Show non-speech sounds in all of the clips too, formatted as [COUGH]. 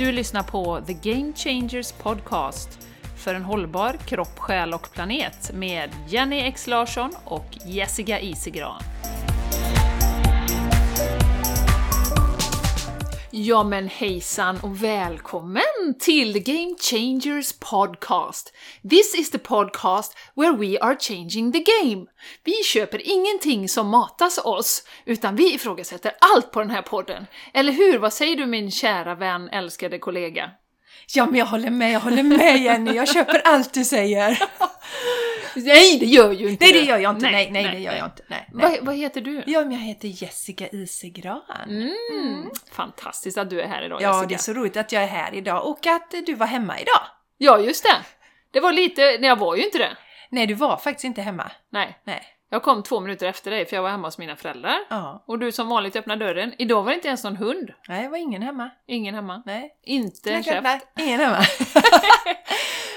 Du lyssnar på The Game Changers Podcast för en hållbar kropp, själ och planet med Jenny X Larsson och Jessica Isigran. Ja men hejsan och välkommen till The Game Changers Podcast. This is the podcast where we are changing the game. Vi köper ingenting som matas oss, utan vi ifrågasätter allt på den här podden. Eller hur? Vad säger du min kära vän, älskade kollega? Ja, men jag håller med, jag håller med Jenny. Jag köper allt du säger. [LAUGHS] Nej, det gör ju inte Nej, det gör jag inte. Nej, nej, det gör jag inte. Nej, nej. Vad, vad heter du? Ja, men jag heter Jessica Isegran. Mm. Fantastiskt att du är här idag Ja, Jessica. det är så roligt att jag är här idag och att du var hemma idag. Ja, just det. Det var lite, nej jag var ju inte det. Nej, du var faktiskt inte hemma. Nej, Nej. jag kom två minuter efter dig för jag var hemma hos mina föräldrar. Ja. Och du som vanligt öppnade dörren. Idag var det inte ens någon hund. Nej, det var ingen hemma. Ingen hemma. Nej. Inte en käft. Ingen hemma. [LAUGHS]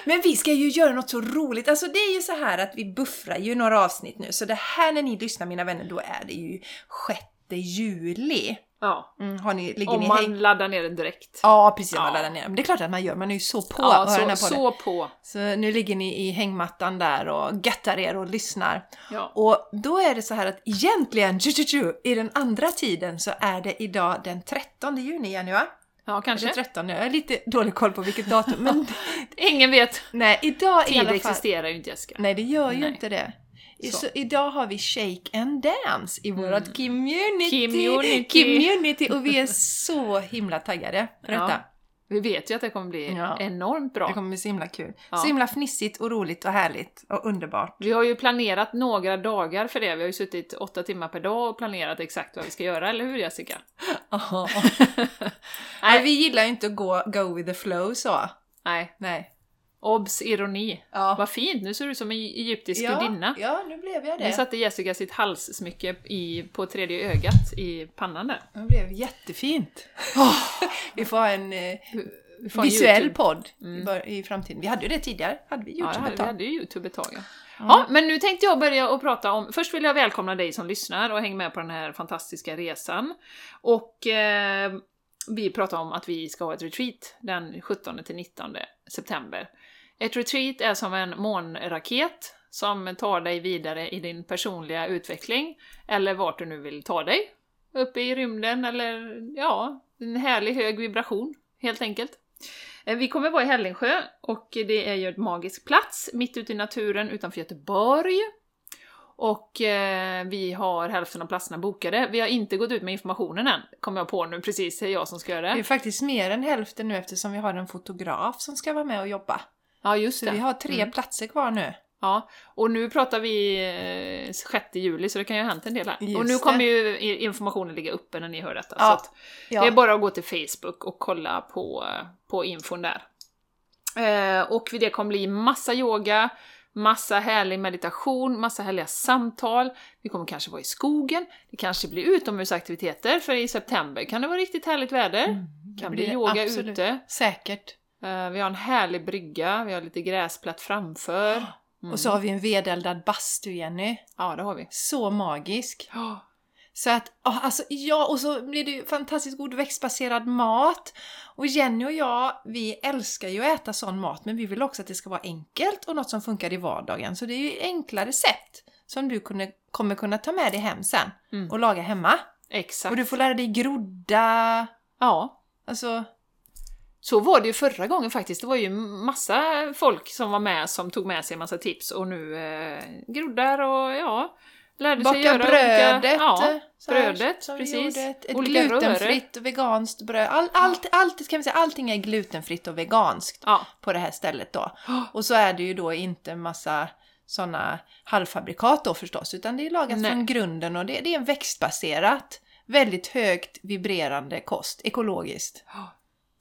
Men vi ska ju göra något så roligt. Alltså det är ju så här att vi buffrar ju några avsnitt nu. Så det här när ni lyssnar mina vänner, då är det ju 6 juli. Ja. Mm, ni, Om ni man häng... laddar ner den direkt. Ja, precis. Man Ja. laddar ner. Men det är klart att man gör. Man är ju så på Ja, den så, podden. så på. Så nu ligger ni i hängmattan där och göttar er och lyssnar. Ja. Och då är det så här att egentligen, ju, ju, ju, i den andra tiden så är det idag den 13 juni, Jenny va? Ja, kanske. 13, jag har lite dålig koll på vilket datum. Men [LAUGHS] Ingen vet. nej, idag i Tid alla fall. existerar ju inte Jessica. Nej, det gör ju Nej. inte det. I- Så. Så. idag har vi Shake and Dance i vårt community. Community. community. Och vi är så himla taggade på detta. Ja. Vi vet ju att det kommer bli Ja. enormt bra. Det kommer bli så himla kul. Ja. Så himla fnissigt och roligt och härligt och underbart. Vi har ju planerat några dagar för det. Vi har ju suttit åtta timmar per dag och planerat exakt vad vi ska göra, eller hur Jessica? [LAUGHS] Nej, vi gillar ju inte att gå go with the flow så. Nej. Nej. Obs! Ironi. Ja. Vad fint, nu ser du ut som en egyptisk ja, gudinna. ja, nu blev jag Nu det. satte Jessica sitt halssmycke i, på tredje ögat i pannan där. Det blev jättefint. [LAUGHS] vi får ha en eh, Vi visuell YouTube. podd Mm. i, framtiden. Vi hade ju det tidigare. Hade vi Ja, Youtube hade, ett vi tag. hade ju Youtube ett tag ja. Ja, men nu tänkte jag börja och prata om... Först vill jag välkomna dig som lyssnar och häng med på den här fantastiska resan. Och eh, vi pratar om att vi ska ha ett retreat den 17 till 19 september. Ett retreat är som en månraket som tar dig vidare i din personliga utveckling, eller vart du nu vill ta dig. Uppe i rymden eller ja, en härlig hög vibration helt enkelt. Eh, vi kommer vara i Hällingsjö och det är ju en magisk plats mitt ute i naturen utanför Göteborg. Och eh, vi har hälften av platserna bokade. Vi har inte gått ut med informationen än, kommer jag på nu precis, det är jag som ska göra Det Det är faktiskt mer än hälften nu eftersom vi har en fotograf som ska vara med och jobba. Ja, just Så det. vi har tre Mm. platser kvar nu. Ja, och nu pratar vi eh, 6 juli så det kan ju ha hänt en del här. Just och nu det. kommer ju i- informationen ligga uppe när ni hör detta. Ja, Så. Det är bara att gå till Facebook och kolla på, på infon där. Eh, och det kommer bli massa yoga, massa härlig meditation, massa härliga samtal. Vi kommer kanske vara i skogen, det kanske blir utomhusaktiviteter för i september kan det vara riktigt härligt väder. Mm, kan det bli blir yoga absolut. ute. Säkert. Eh, vi har en härlig brygga, vi har lite gräsplätt framför. Mm. [GASPS] Och så har vi en vedeldad bastu, Jenny. Ja, det har vi. Så magisk. [GASPS] Så att, alltså ja, och så blir det ju fantastiskt god växtbaserad mat. Och Jenny och jag, vi älskar ju att äta sån mat, men vi vill också att det ska vara enkelt och något som funkar i vardagen. Så det är ju enkla recept som du kunde, kommer kunna ta med dig hem sen Mm. och laga hemma. exakt. Och du får lära dig grodda, Ja, alltså Så var det ju förra gången faktiskt. Det var ju massa folk som var med som tog med sig en massa tips och nu eh, groddar och ja, lärde sig baka göra brödet. olika... Ja, brödet, som precis. Ett, ett Olika glutenfritt och veganskt bröd. All, allt, allt, kan vi säga, allting är glutenfritt och veganskt Ja, på det här stället då. Och så är det ju då inte massa sådana halvfabrikat då förstås, utan det är lagat Nej. från grunden och det, det är en växtbaserat, väldigt högt vibrerande kost, ekologiskt.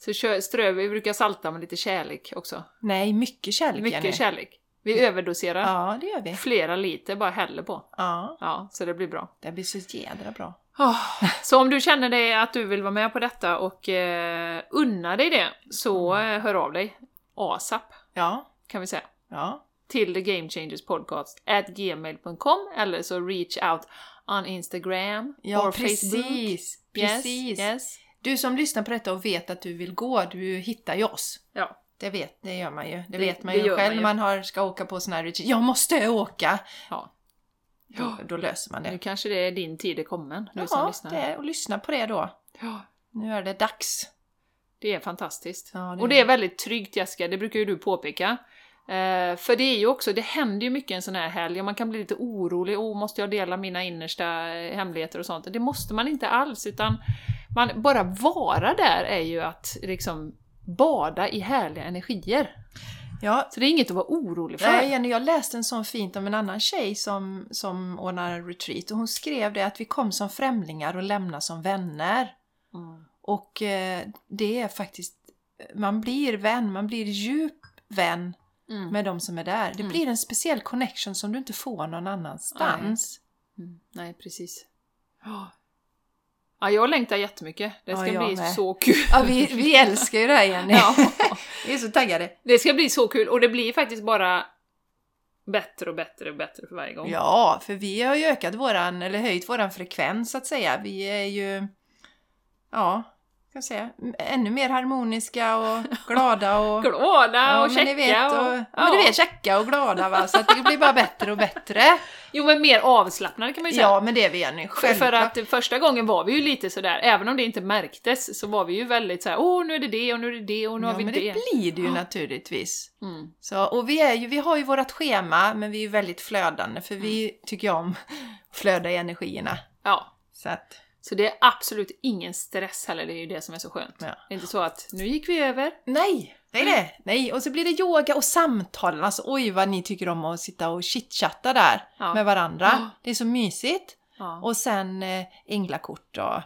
Så strö, vi brukar salta med lite kärlek också. Nej, mycket kärlek Mycket Jenny. kärlek. Vi överdoserar Ja, det gör vi. flera liter, bara häller på. Ja, Ja, så det blir bra. det blir så jädra bra. Ah, Så om du känner dig att du vill vara med på detta och eh, unna dig det, så eh, hör av dig. ASAP, Ja, kan vi säga. ja. till the Game Changers Podcast at gmail.com eller så reach out on Instagram Ja, or precis. Facebook. Precis. Yes, yes. Du som lyssnar på detta och vet att du vill gå, du hittar ju oss. Ja. Det, vet, det gör man ju. Det, Det- vet man ju själv man ju. när man har, ska åka på sån här retreat. Jag måste åka! ja. Då, då löser man Nu det. kanske det är din tid är kommen, du som Ja, lyssnar. det är, och lyssna på det då. Ja. Nu är det dags. Det är fantastiskt. Ja, det och det är väldigt tryggt Jessica, det brukar ju du påpeka. Eh, för det är ju också, det händer ju mycket en sån här helg och man kan bli lite orolig. Oh, måste jag dela mina innersta hemligheter och sånt? Det måste man inte alls, utan man bara vara där är ju att liksom bada i härliga energier. Ja, Så det är inget att vara orolig för. Nej, Jenny, jag läste en sån fint om en annan tjej som, som ordnar retreat och hon skrev det att vi kom som främlingar och lämnar som vänner. Mm. Och eh, det är faktiskt, man blir vän, man blir djup vän Mm. med de som är där. Det Mm. blir en speciell connection som du inte får någon annanstans. Mm. Nej, precis. Ja. Ja, jag längtar jättemycket. Det ska Ja, bli med. så kul. Ja, vi, vi [LAUGHS] älskar ju det här Jenny. Ja. [LAUGHS] Vi är så taggade. Det ska bli så kul och det blir faktiskt bara bättre och bättre och bättre för varje gång. Ja, för vi har ju ökat våran, eller höjt våran frekvens så att säga. Vi är ju, ja, ska säga, ännu mer harmoniska och [LAUGHS] glada och... Glada Ja, och men checka ni vet, och, och... ja. men du vet, checka och glada va, så att det blir bara bättre och bättre. [LAUGHS] Jo men mer avslappnade kan man ju säga. Ja, men det är vi Jenny, För, för självklart. att första gången var vi ju lite sådär, även om det inte märktes, så var vi ju väldigt såhär åh nu är det det och nu är det det och nu Ja, har vi men det. det blir det ju naturligtvis. Mm. Så, och vi, är ju, vi har ju vårt schema, men vi är ju väldigt flödande, för vi Mm. tycker om [LAUGHS] att flöda i energierna. Ja. Så att, Så det är absolut ingen stress heller, det är ju det som är så skönt. Ja. Det är inte så att nu gick vi över. nej! Nej, det, nej, och så blir det yoga och samtal. Alltså oj vad ni tycker om att sitta och chitchatta där Ja. med varandra. Ja. Det är så mysigt. Och sen eh, änglakort och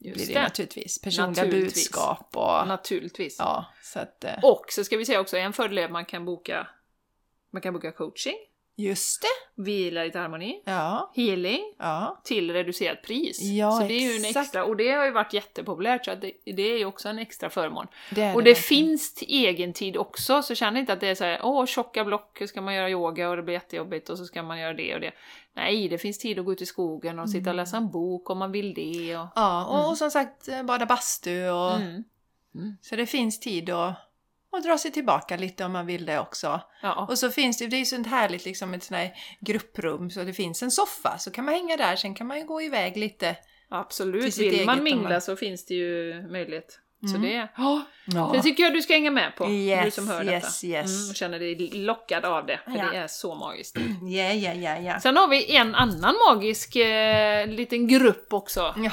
blir just det, det. naturligtvis. Personliga Naturligtvis. budskap och... Naturligtvis. Ja, så att... eh, Och så ska vi säga också, en fördel är att man kan boka man kan boka coaching, Just det! vila i harmoni, Ja, healing ja. till reducerat pris. Ja, så det är ju en extra, och det har ju varit jättepopulärt så det, det är ju också en extra förmån. Det Och det verkligen. finns till egen tid också, så känn inte att det är så här, åh tjocka block, ska man göra yoga och det blir jättejobbigt och så ska man göra det och det. Nej, det finns tid att gå ut i skogen och sitta och läsa en bok om man vill det. Och... Ja, och, och som sagt bada bastu och... Mm. Så det finns tid att, att dra sig tillbaka lite om man vill det också. Ja. Och så finns det, det är ju sånt härligt liksom ett sånt här grupprum så det finns en soffa så kan man hänga där, sen kan man ju gå iväg lite. Absolut, vill man mingla man- så finns det ju möjlighet. Så Mm. det, ja. Ja. det tycker jag du ska hänga med på, du Yes, som hör yes, detta. yes. Mm, och känner dig lockad av det, för Ja. det är så magiskt. [CLEARS THROAT] Ja, ja, ja, ja. Sen har vi en annan magisk eh, liten grupp också, ja.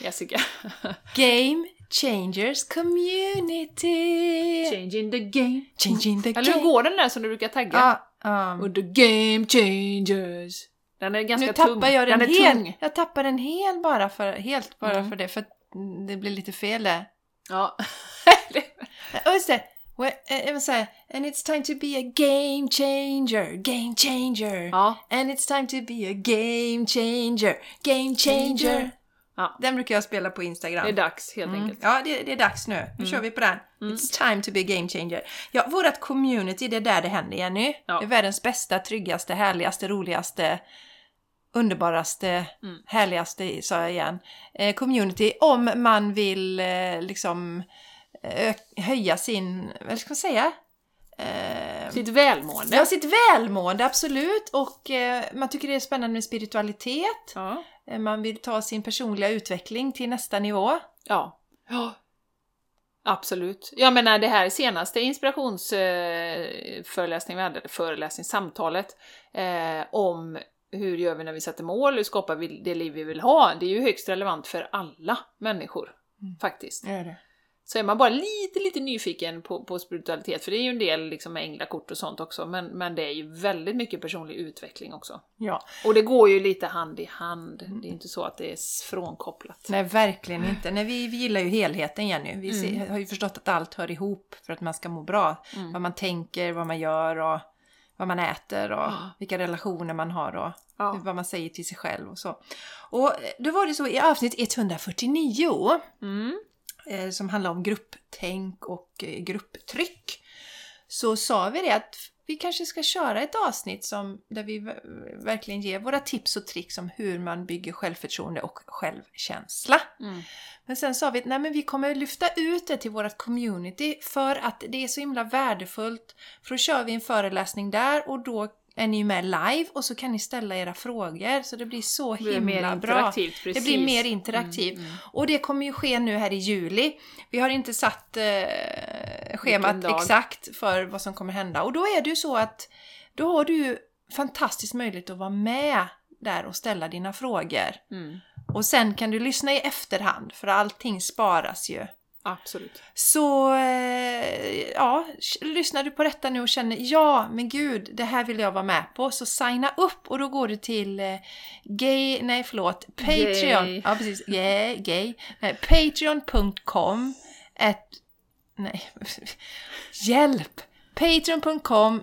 Jessica. [LAUGHS] Game Changers Community! Changing the game. Changing the Eller hur game. går den där som du brukar tagga? Ja, um, Och the game changers. Den är ganska nu tung. tappar jag den, den hel. tung. Jag tappar den hel bara för, helt bara Mm. för det, för det blir lite fel där. Ja. [LAUGHS] Ja, just det! Well, vill säga, and it's time to be a game changer, game changer. ja. And it's time to be a game changer, game changer. Ja. Den brukar jag spela på Instagram. Det är dags helt Mm. enkelt. Ja, det, det är dags nu. Nu kör vi på den. Mm. It's time to be a game changer. Ja, vårt community, det är där det händer, Jenny. Ja. Det är världens bästa, tryggaste, härligaste, roligaste, underbaraste, Mm. härligaste, sa jag igen, eh, community. Om man vill eh, liksom ö- höja sin, vad ska man säga? Eh, Sitt välmående. Ja, sitt välmående, absolut. Och eh, man tycker det är spännande med spiritualitet. Ja. Eh, Man vill ta sin personliga utveckling till nästa nivå. Ja. ja. Absolut. Jag menar det här senaste inspirationsföreläsningen vi hade, föreläsningssamtalet, eh, om hur gör vi när vi sätter mål, hur skapar vi det liv vi vill ha? Det är ju högst relevant för alla människor, Mm. faktiskt. Gör det. Så är man bara lite, lite nyfiken på, på spiritualitet, för det är ju en del liksom med änglakort och sånt också, men, men det är ju väldigt mycket personlig utveckling också. Ja. Och det går ju lite hand i hand, det är inte så att det är frånkopplat. Nej, verkligen inte. Nej, vi, vi gillar ju helheten, Jenny. Vi Mm. har ju förstått att allt hör ihop för att man ska må bra. Mm. Vad man tänker, vad man gör och vad man äter och Ja. vilka relationer man har och Ja. vad man säger till sig själv och så. Och eh, då var det så i avsnitt 149 Mm. Eh, som handlar om grupptänk och eh, grupptryck så sa vi det att vi kanske ska köra ett avsnitt som, där vi verkligen ger våra tips och tricks om hur man bygger självförtroende och självkänsla. Mm. Men sen sa vi att nej, men vi kommer lyfta ut det till vårt community för att det är så himla värdefullt. För då kör vi en föreläsning där och då är ni med live och så kan ni ställa era frågor. Så det blir så Det blir himla bra. Det blir mer interaktivt. Mm, mm. Och det kommer ju ske nu här i juli. Vi har inte satt eh, schemat exakt för vad som kommer hända. Och då är det ju så att då har du ju fantastisk möjlighet att vara med där och ställa dina frågor. Mm. Och sen kan du lyssna i efterhand för allting sparas ju. Absolut. Så eh, ja, lyssnar du på detta nu och känner ja, men gud, det här vill jag vara med på. Så signa upp och då går du till eh, gay, nej förlåt, Patreon. Gay. Ja precis, yeah, gay. Nej, Patreon.com nej, [LAUGHS] hjälp! Patreon.com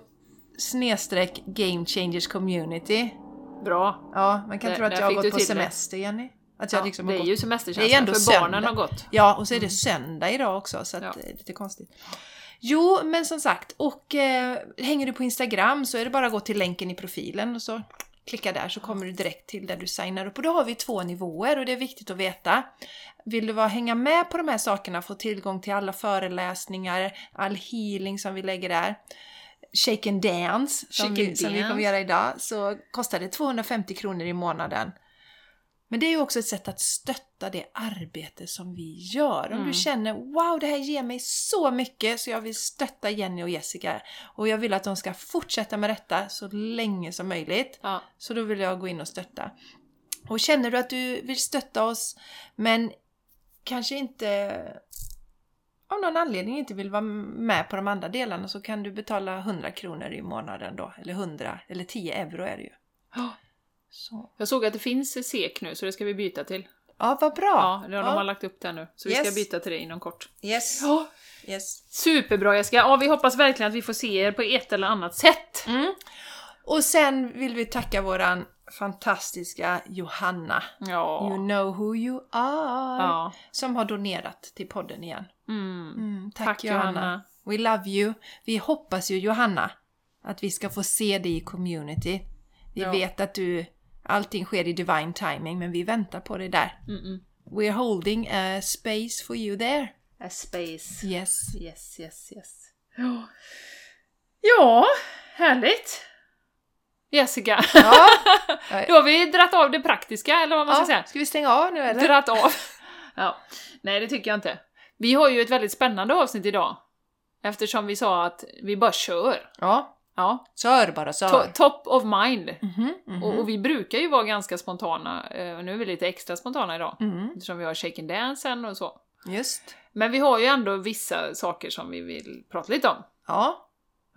snedstreck Game Changers Community. Bra. Ja, man kan Där- tro att jag har gått på till det. semester Jenny. Att jag Ja, liksom det är gått ju semesterkänsla ändå för barnen söndag. har gått. Ja, och så är det söndag idag också så Ja. det är lite konstigt. Jo, men som sagt, och eh, hänger du på Instagram så är det bara att gå till länken i profilen och så klicka där så kommer du direkt till där du signar upp. Och då har vi två nivåer och det är viktigt att veta. Vill du vara, hänga med på de här sakerna, få tillgång till alla föreläsningar, all healing som vi lägger där, Shake and Dance som, Shake vi, and som vi kommer dance. göra idag, så kostar det 250 kronor i månaden. Men det är ju också ett sätt att stötta det arbete som vi gör. Om Mm. du känner wow, det här ger mig så mycket så jag vill stötta Jenny och Jessica och jag vill att de ska fortsätta med detta så länge som möjligt. Ja. Så då vill jag gå in och stötta. Och känner du att du vill stötta oss men kanske inte av någon anledning inte vill vara med på de andra delarna så kan du betala 100 kronor i månaden då. Eller 100, eller 10 euro är det ju. Så. Jag såg att det finns SEK nu, så det ska vi byta till. Ja, vad bra! Ja, de Ja. har lagt upp det nu. Så vi ska Yes. byta till det inom kort. Yes. Ja. yes. Superbra Jessica! Ja, vi hoppas verkligen att vi får se er på ett eller annat sätt. Mm. Och sen vill vi tacka våran fantastiska Johanna. Ja. You know who you are. ja. Som har donerat till podden igen. Mm. Mm, tack, Tack, Johanna. Johanna. We love you. Vi hoppas ju Johanna att vi ska få se dig i community. Vi Ja. vet att du, allting sker i divine timing men vi väntar på dig där. Mm -mm. We're holding a space for you there. A space. Yes. Yes, yes, yes. Ja, ja härligt! Jessica, Ja, [LAUGHS] då har vi dratt av det praktiska, eller vad man ska ja. säga. Ska vi stänga av nu eller? Dratt av. [LAUGHS] Ja. Nej, det tycker jag inte. Vi har ju ett väldigt spännande avsnitt idag. Eftersom vi sa att vi bara kör. Ja. Ja. Kör bara, kör. To- top of mind. Mhm, mhm. Och, och vi brukar ju vara ganska spontana, eh, nu är vi lite extra spontana idag. Mm, Eftersom vi har shake and dansen och så. just. Men vi har ju ändå vissa saker som vi vill prata lite om. Ja.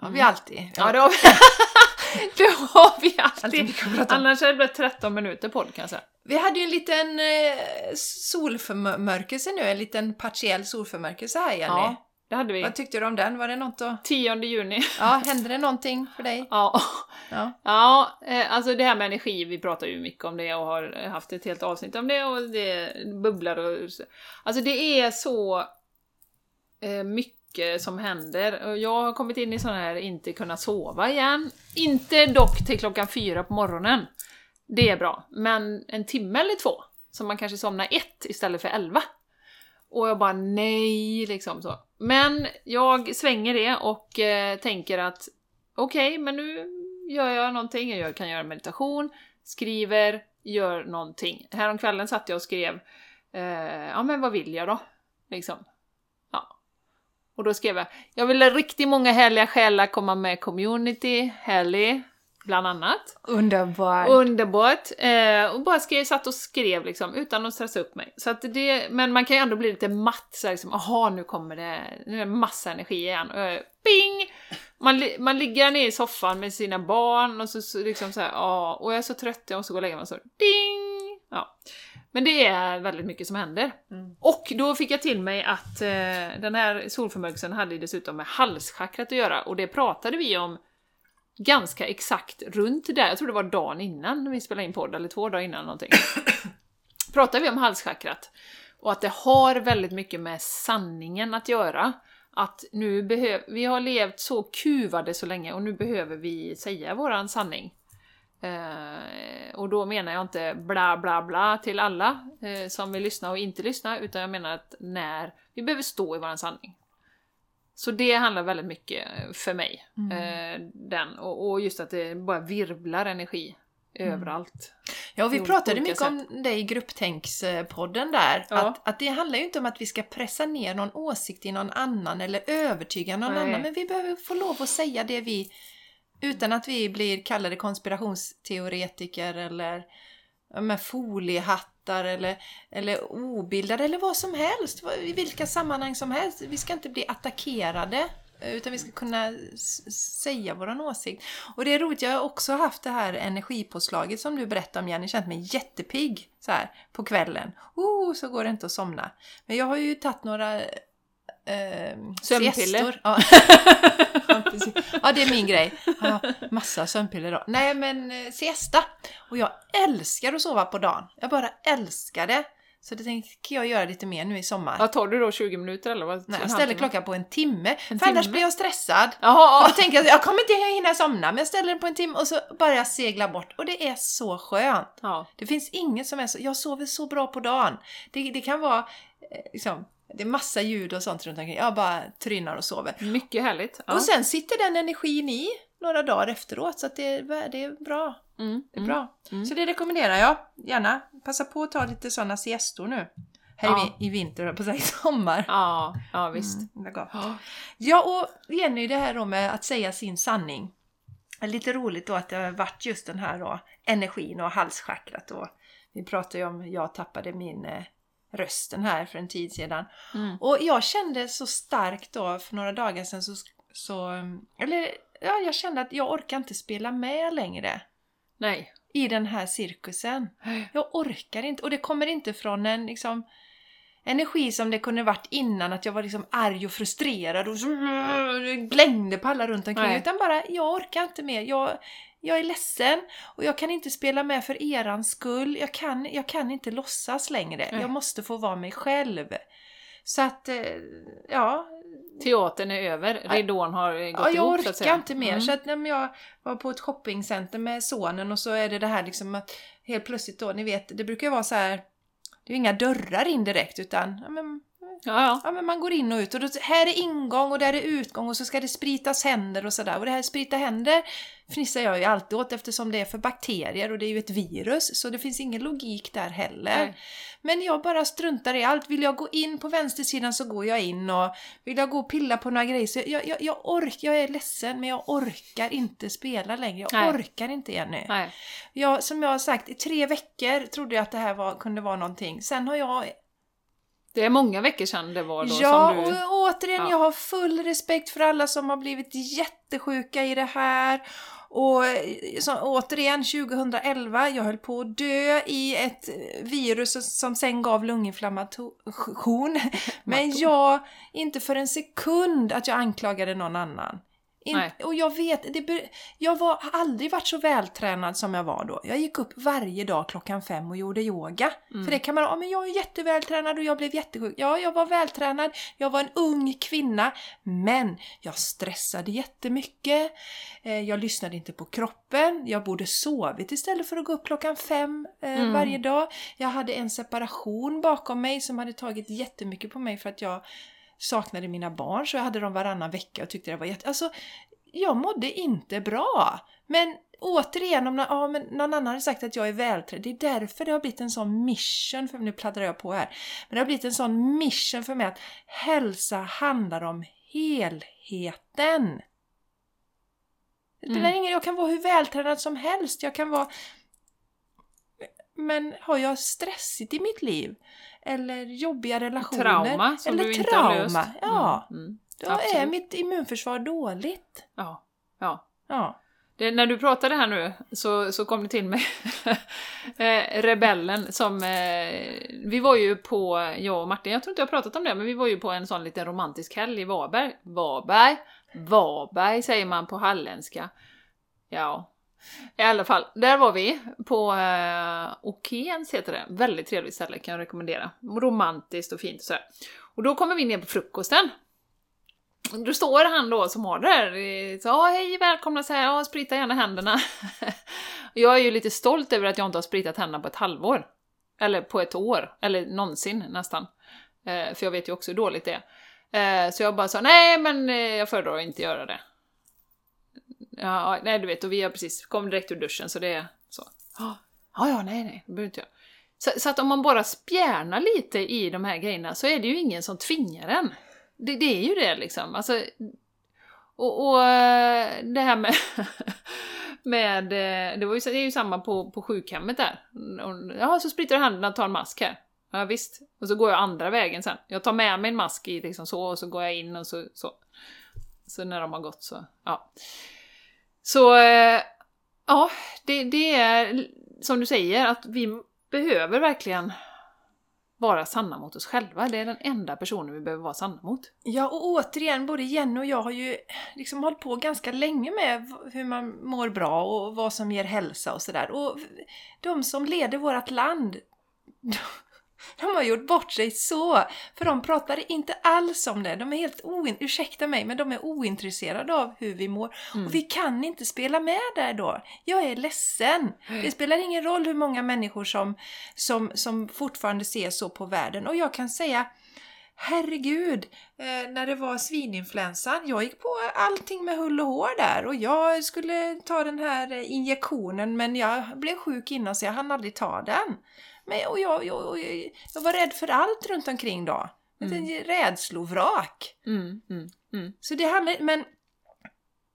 Ja, vi Mm. alltid. Ja, det har vi, [LAUGHS] det har vi Alltid alltid. Annars hade det blivit 13 minuter podd kan jag säga. Vi hade ju en liten eh, solförmörkelse nu, en liten partiell solförmörkelse här Jenny. Ja, det hade vi. Vad tyckte du om den? Var det något att... 10 juni. Ja, hände det någonting för dig? Ja. Ja. Ja, eh, alltså det här med energi, vi pratar ju mycket om det och har haft ett helt avsnitt om det och det bubblar och så. Alltså det är så eh, mycket som händer och jag har kommit in i sån här inte kunna sova igen. Inte dock till klockan fyra på morgonen. Det är bra, men en timme eller två. Så man kanske somnar ett istället för elva. Och jag bara nej, liksom så. Men jag svänger det och eh, tänker att okej, men nu gör jag någonting. Jag kan göra meditation, skriver, gör någonting. Häromkvällen satt jag och skrev, eh, ja men vad vill jag då? Liksom. Ja. Och då skrev jag, jag vill ha riktigt många härliga själar komma med i community, härlig, bland annat. Underbart! Underbart! Eh, och bara skrev, satt och skrev liksom, utan att stressa upp mig. Så att det, men man kan ju ändå bli lite matt, så här, liksom, aha nu kommer det, nu är det massa energi igen. Och, jag- ping! Man, man ligger nere i soffan med sina barn och så, så liksom så här, ja, och jag är så trött, jag måste gå och lägga mig så, ding! Ja. Men det är väldigt mycket som händer. Mm. Och då fick jag till mig att eh, den här solförmörkelsen hade dessutom med halschakrat att göra, och det pratade vi om ganska exakt runt där, jag tror det var dagen innan vi spelade in podd, eller två dagar innan någonting. [COUGHS] pratade vi om halschakrat. Och att det har väldigt mycket med sanningen att göra. att nu behöver, vi har levt så kuvade så länge och nu behöver vi säga våran sanning. Eh, och då menar jag inte bla bla bla till alla eh, som vill lyssna och inte lyssna, utan jag menar att när vi behöver stå i våran sanning. Så det handlar väldigt mycket för mig. Eh, den, och, och just att det bara virvlar energi överallt. Ja, och vi pratade mycket om det i grupptänkspodden där. Ja. Att, att det handlar ju inte om att vi ska pressa ner någon åsikt i någon annan eller övertyga någon Nej. annan. Men vi behöver få lov att säga det vi... Utan att vi blir kallade konspirationsteoretiker eller med foliehattar eller, eller obildade eller vad som helst. I vilka sammanhang som helst. Vi ska inte bli attackerade. Utan vi ska kunna säga våran åsikt. Och det är roligt, jag har också haft det här energipåslaget som du berättade om Jenny, känt mig jättepigg så här på kvällen. Oh, så går det inte att somna. Men jag har ju tagit några eh, Sömnpiller. Ja. [LAUGHS] ja, ja, det är min grej. Ja, massa sömnpiller då. Nej, men eh, siesta. Och jag älskar att sova på dagen. Jag bara älskar det. Så det tänker jag göra lite mer nu i sommar. Vad tar du då 20 minuter eller vad? Nej, jag ställer klockan på en timme. En för annars timme? blir jag stressad. Jaha, Och ja. då tänker jag att jag kommer inte hinna somna, men jag ställer den på en timme och så bara jag segla bort. Och det är så skönt. ja. Det finns inget som är så... Jag sover så bra på dagen. Det, det kan vara eh, liksom... Det är massa ljud och sånt runt omkring. Jag bara trynar och sover. Mycket härligt. Ja. Och sen sitter den energin i några dagar efteråt, så att det, är, det är bra. mm, Det är mm. bra. Mm. Så det rekommenderar jag. Gärna passa på att ta lite sådana siestor nu. Här Ja. i, i vinter, på i sommar. Ja, ja visst. Mm. Ja. Ja, och Jenny, det här då med att säga sin sanning. Det är Lite roligt då att det har varit just den här då, energin och halschakrat. Och vi pratade ju om, jag tappade min eh, rösten här för en tid sedan. Mm. Och jag kände så starkt då för några dagar sedan så, så eller ja, jag kände att jag orkar inte spela med längre Nej. i den här cirkusen. [GASPS] Jag orkar inte. Och det kommer inte från en liksom energi som det kunde varit innan, att jag var liksom arg och frustrerad och [LAUGHS] så, blängde på alla runt omkring. Nej. Utan bara, jag orkar inte mer. Jag, jag är ledsen och jag kan inte spela med för erans skull. Jag kan, jag kan inte låtsas längre. Nej. Jag måste få vara mig själv. Så att, eh, ja, Teatern är över, ridån har eh, gått Ja, jag ihop att orkar inte mer. Mm. Så att när jag var på ett shoppingcenter med sonen och så är det det här liksom att helt plötsligt då, ni vet, det brukar ju vara så här, det är ju inga dörrar in direkt utan ja, men, Ja, ja. ja, men man går in och ut och då, här är ingång och där är utgång och så ska det spritas händer och sådär. Och det här sprita händer fnissar jag ju alltid åt eftersom det är för bakterier och det är ju ett virus så det finns ingen logik där heller. Nej. Men jag bara struntar i allt. Vill jag gå in på vänstersidan så går jag in och vill jag gå och pilla på några grejer så jag, jag, jag orkar, jag är ledsen men jag orkar inte spela längre. Jag Nej. orkar inte Jenny. Nej. Jag, som jag har sagt, i tre veckor trodde jag att det här var, kunde vara någonting. Sen har jag Det är många veckor sedan det var då Ja, som du... och återigen, Ja. jag har full respekt för alla som har blivit jättesjuka i det här. Och så, återigen, 2011, jag höll på att dö i ett virus som sen gav lunginflammation. [LAUGHS] Men jag, inte för en sekund att jag anklagade någon annan. In, och jag vet, det, jag har aldrig varit så vältränad som jag var då. Jag gick upp varje dag klockan fem och gjorde yoga. Mm. För det kan man, ja men jag är jättevältränad och jag blev jättesjuk. Ja, jag var vältränad, jag var en ung kvinna, men jag stressade jättemycket. Eh, Jag lyssnade inte på kroppen, jag borde sovit istället för att gå upp klockan fem eh, Mm. varje dag. Jag hade en separation bakom mig som hade tagit jättemycket på mig för att jag saknade mina barn så jag hade dem varannan vecka och tyckte det var jätte... Alltså, jag mådde inte bra. Men återigen, om någon, ja, men någon annan hade sagt att jag är vältränad, det är därför det har blivit en sån mission, för nu pladdrar jag på här, men det har blivit en sån mission för mig att hälsa handlar om helheten. Det spelar Mm. ingen jag kan vara hur vältränad som helst, jag kan vara... Men har jag stressigt i mitt liv? Eller jobbiga relationer? Trauma som eller du inte trauma, har löst. Ja. Mm. Mm. Då är Absolut. mitt immunförsvar dåligt. Ja. ja. Ja. Det, när du pratade här nu så, så kom det till mig [LAUGHS] eh, Rebellen som... Eh, vi var ju på, jag och Martin, jag tror inte jag har pratat om det, men vi var ju på en sån liten romantisk helg i Varberg. Varberg? Varberg säger man på halländska. Ja. I alla fall, där var vi på eh, Okens heter det. Väldigt trevligt ställe kan jag rekommendera. Romantiskt och fint och sådär. Och då kommer vi ner på frukosten. då står han då som har det där... så ja, hej välkomna så här, ja, sprita gärna händerna. [LAUGHS] jag är ju lite stolt över att jag inte har spritat händerna på ett halvår. Eller på ett år, eller någonsin nästan. Eh, för jag vet ju också hur dåligt det är. Eh, så jag bara sa, nej men eh, jag föredrar att inte göra det. Ja, nej du vet, och vi har precis kom direkt ur duschen så det är så. Ah, ja, ja, nej, nej, det behöver inte jag. Så, så, att om man bara spjärnar lite i de här grejerna så är det ju ingen som tvingar en. Det, det är ju det liksom. Alltså, och, och eh, det här med, [LAUGHS] med eh, det, var ju, det är ju samma på, på sjukhemmet där. Ja, så spritar du händerna och tar en mask här. Ja visst. Och så går jag andra vägen sen. Jag tar med mig en mask i liksom så och så går jag in och så. Så, så när de har gått så, ja. Så, eh, ja, det, det är som du säger att vi behöver verkligen vara sanna mot oss själva. Det är den enda personen vi behöver vara sanna mot. Ja, och återigen, både Jenny och jag har ju liksom hållit på ganska länge med hur man mår bra och vad som ger hälsa och sådär. Och de som leder vårt land, [LAUGHS] de har gjort bort sig så! För de pratar inte alls om det. De är helt oin... Ursäkta mig, men de är ointresserade av hur vi mår. Mm. Och vi kan inte spela med där då. Jag är ledsen. Mm. Det spelar ingen roll hur många människor som, som, som fortfarande ser så på världen. Och jag kan säga Herregud, eh, när det var svininfluensan, jag gick på allting med hull och hår där och jag skulle ta den här injektionen men jag blev sjuk innan så jag hann aldrig ta den. Men, och jag, jag, jag, var rädd för allt runt omkring då. Mm. Rädslovrak. Mm, mm, mm. Så det handlar, men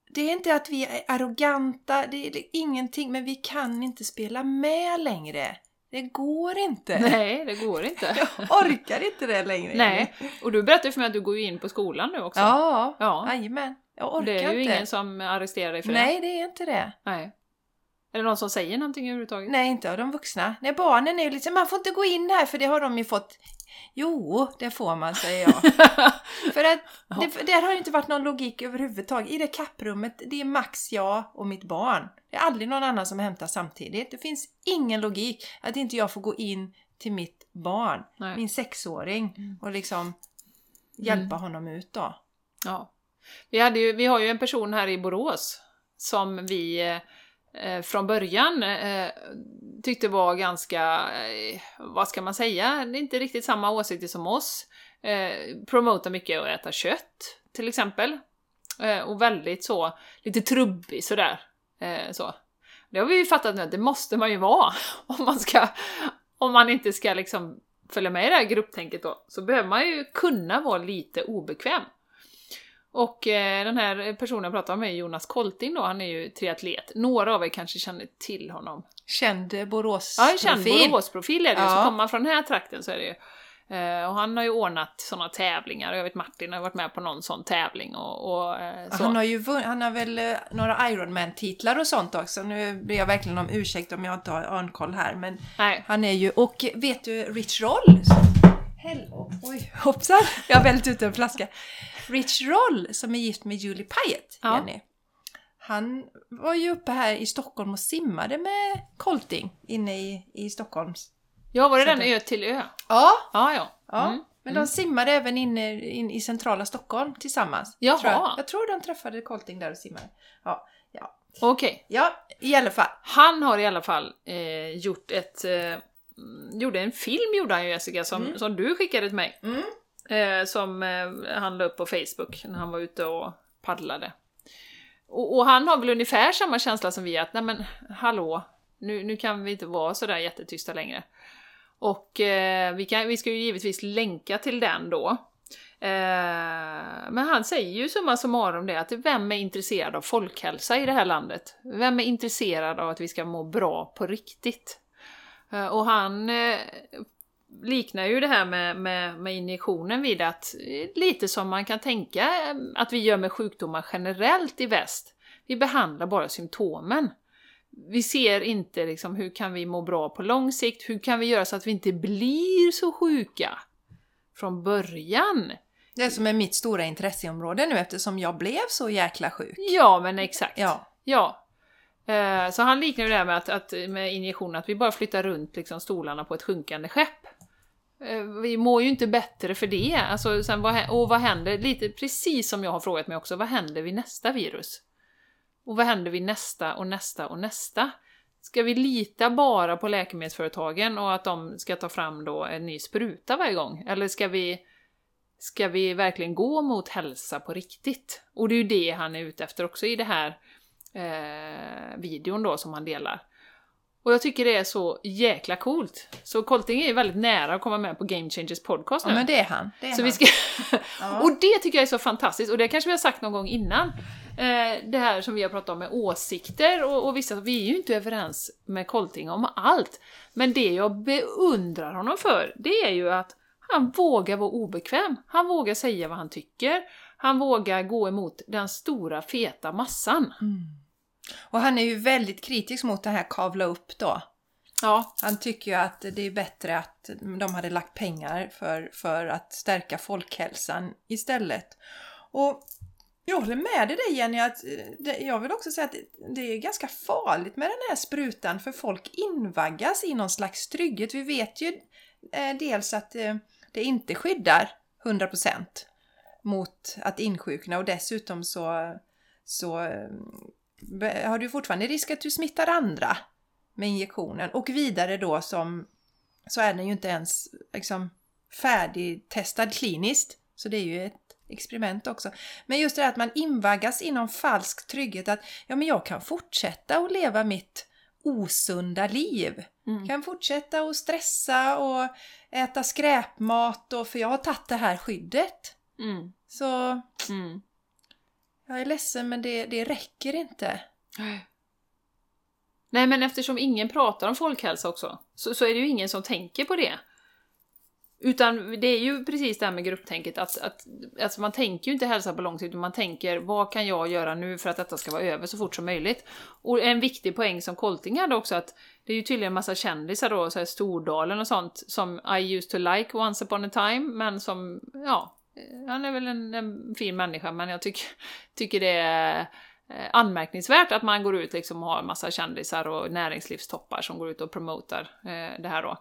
det är inte att vi är arroganta, det är ingenting, men vi kan inte spela med längre. Det går inte. [LAUGHS] Nej, det går inte. [LAUGHS] Jag orkar inte det längre. Nej, och du berättade för mig att du går in på skolan nu också. Ja, ja. jajamän. Jag orkar inte. Det är ju inte. ingen som arresterar dig för Nej, det. Nej, det är inte det. Nej. Är det någon som säger någonting överhuvudtaget? Nej, inte av de vuxna. Nej, barnen är ju liksom, man får inte gå in här för det har de ju fått. Jo, det får man, säger jag. [LAUGHS] för att det, där har ju inte varit någon logik överhuvudtaget. I det kapprummet, det är max jag och mitt barn. Det är aldrig någon annan som hämtar samtidigt. Det finns ingen logik att inte jag får gå in till mitt barn, Nej. min sexåring, mm. och liksom hjälpa mm. honom ut då. Ja. Vi, hade ju, vi har ju en person här i Borås som vi eh, från början eh, tyckte var ganska, eh, vad ska man säga, det är inte riktigt samma åsikter som oss. Eh, promotar mycket att äta kött, till exempel. Eh, och väldigt så, lite trubbig sådär. Eh, så. Det har vi ju fattat nu att det måste man ju vara [LAUGHS] om man ska, om man inte ska liksom följa med i det här grupptänket då, så behöver man ju kunna vara lite obekväm. Och eh, den här personen jag pratar om är Jonas Kolting då, han är ju triatlet. Några av er kanske känner till honom. Känd Borås-profil. Ja, känd Borås-profil är det ja. Så kommer man från den här trakten så är det ju eh, och han har ju ordnat sådana tävlingar, jag vet Martin har varit med på någon sån tävling och, och eh, så. Han har ju han har väl några Ironman-titlar och sånt också. Nu ber jag verkligen om ursäkt om jag inte har örnkoll här, men Nej. han är ju, och vet du Rich Roll? Hello. Oj, hoppsan! Jag har vält ut en flaska. Rich Roll som är gift med Julie Pyatt, ja. Jenny. Han var ju uppe här i Stockholm och simmade med Colting inne i, i Stockholms... Ja, var det den ö till ö? Ja. Ja, ja. ja. Mm. Men de mm. simmade även inne in i centrala Stockholm tillsammans. Jaha. Tror jag. jag tror de träffade Colting där och simmade. Ja. ja. Okej. Okay. Ja, i alla fall. Han har i alla fall eh, gjort ett... Eh, gjorde en film gjorde han ju Jessica, som, mm. som du skickade till mig. Mm. Eh, som eh, han la upp på Facebook när han var ute och paddlade. Och, och, han har väl ungefär samma känsla som vi att, nej men hallå, nu, nu kan vi inte vara sådär jättetysta längre. Och eh, vi, kan, vi ska ju givetvis länka till den då. Eh, men han säger ju summa summarum det att vem är intresserad av folkhälsa i det här landet? Vem är intresserad av att vi ska må bra på riktigt? Eh, och han eh, liknar ju det här med, med, med injektionen vid att lite som man kan tänka eh, att vi gör med sjukdomar generellt i väst. Vi behandlar bara symptomen. Vi ser inte liksom hur kan vi må bra på lång sikt, hur kan vi göra så att vi inte blir så sjuka från början. Det som är mitt stora intresseområde nu eftersom jag blev så jäkla sjuk. Ja, men exakt. Ja. ja. Eh, så han liknar det här med, att, att, med injektion, att vi bara flyttar runt liksom stolarna på ett sjunkande skepp. Eh, vi mår ju inte bättre för det. Alltså, sen vad, och vad händer? Lite precis som jag har frågat mig också, vad händer vid nästa virus? Och vad händer vid nästa och nästa och nästa? Ska vi lita bara på läkemedelsföretagen och att de ska ta fram då en ny spruta varje gång? Eller ska vi, ska vi verkligen gå mot hälsa på riktigt? Och det är ju det han är ute efter också i det här eh, videon då som han delar. Och jag tycker det är så jäkla coolt. Så Colting är ju väldigt nära att komma med på Game Changers podcast Ja, nu. men det är han. Det är så han. vi ska... [LAUGHS] Ja. och det tycker jag är så fantastiskt, och det kanske vi har sagt någon gång innan. Eh, det här som vi har pratat om med åsikter och, och vissa, vi är ju inte överens med Colting om allt. Men det jag beundrar honom för, det är ju att han vågar vara obekväm. Han vågar säga vad han tycker. Han vågar gå emot den stora feta massan. Mm. Och han är ju väldigt kritisk mot det här kavla upp då. Ja, Han tycker ju att det är bättre att de hade lagt pengar för, för att stärka folkhälsan istället. Och jag håller med dig Jenny, att eh, det, jag vill också säga att det, det är ganska farligt med den här sprutan för folk invaggas i någon slags trygghet. Vi vet ju eh, dels att eh, det inte skyddar 100% mot att insjukna och dessutom så, så eh, har du fortfarande risk att du smittar andra med injektionen. Och vidare då som så är den ju inte ens liksom, färdigtestad kliniskt. Så det är ju ett experiment också. Men just det här att man invaggas i någon falsk trygghet att ja, men jag kan fortsätta att leva mitt osunda liv. Mm. Kan fortsätta att stressa och äta skräpmat och för jag har tagit det här skyddet. mm, Så mm jag är ledsen men det, det räcker inte. Nej, men eftersom ingen pratar om folkhälsa också, så, så är det ju ingen som tänker på det. Utan det är ju precis det här med grupptänket, att, att alltså man tänker ju inte hälsa på lång sikt, utan man tänker vad kan jag göra nu för att detta ska vara över så fort som möjligt. Och en viktig poäng som Colting hade också, att det är ju tydligen en massa kändisar då, så här Stordalen och sånt, som I used to like once upon a time, men som, ja, Eh, han är väl en, en fin människa, men jag tycker, tycker det är eh, anmärkningsvärt att man går ut liksom och har en massa kändisar och näringslivstoppar som går ut och promotar eh, det här då.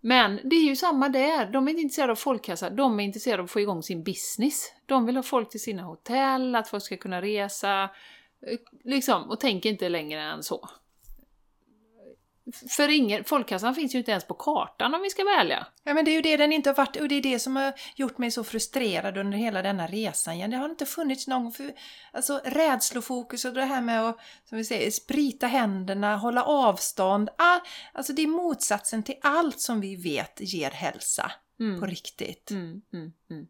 Men det är ju samma där, de är inte intresserade av folkhälsa, de är intresserade av att få igång sin business. De vill ha folk till sina hotell, att folk ska kunna resa, liksom, och tänker inte längre än så. För ingen, folkhälsan finns ju inte ens på kartan om vi ska ärliga. Ja men det är ju det den inte har varit och det är det som har gjort mig så frustrerad under hela denna resan. Det har inte funnits någon för, alltså, rädslofokus och det här med att som vi säger, sprita händerna, hålla avstånd. All, alltså det är motsatsen till allt som vi vet ger hälsa Mm. på riktigt. Mm, mm, mm.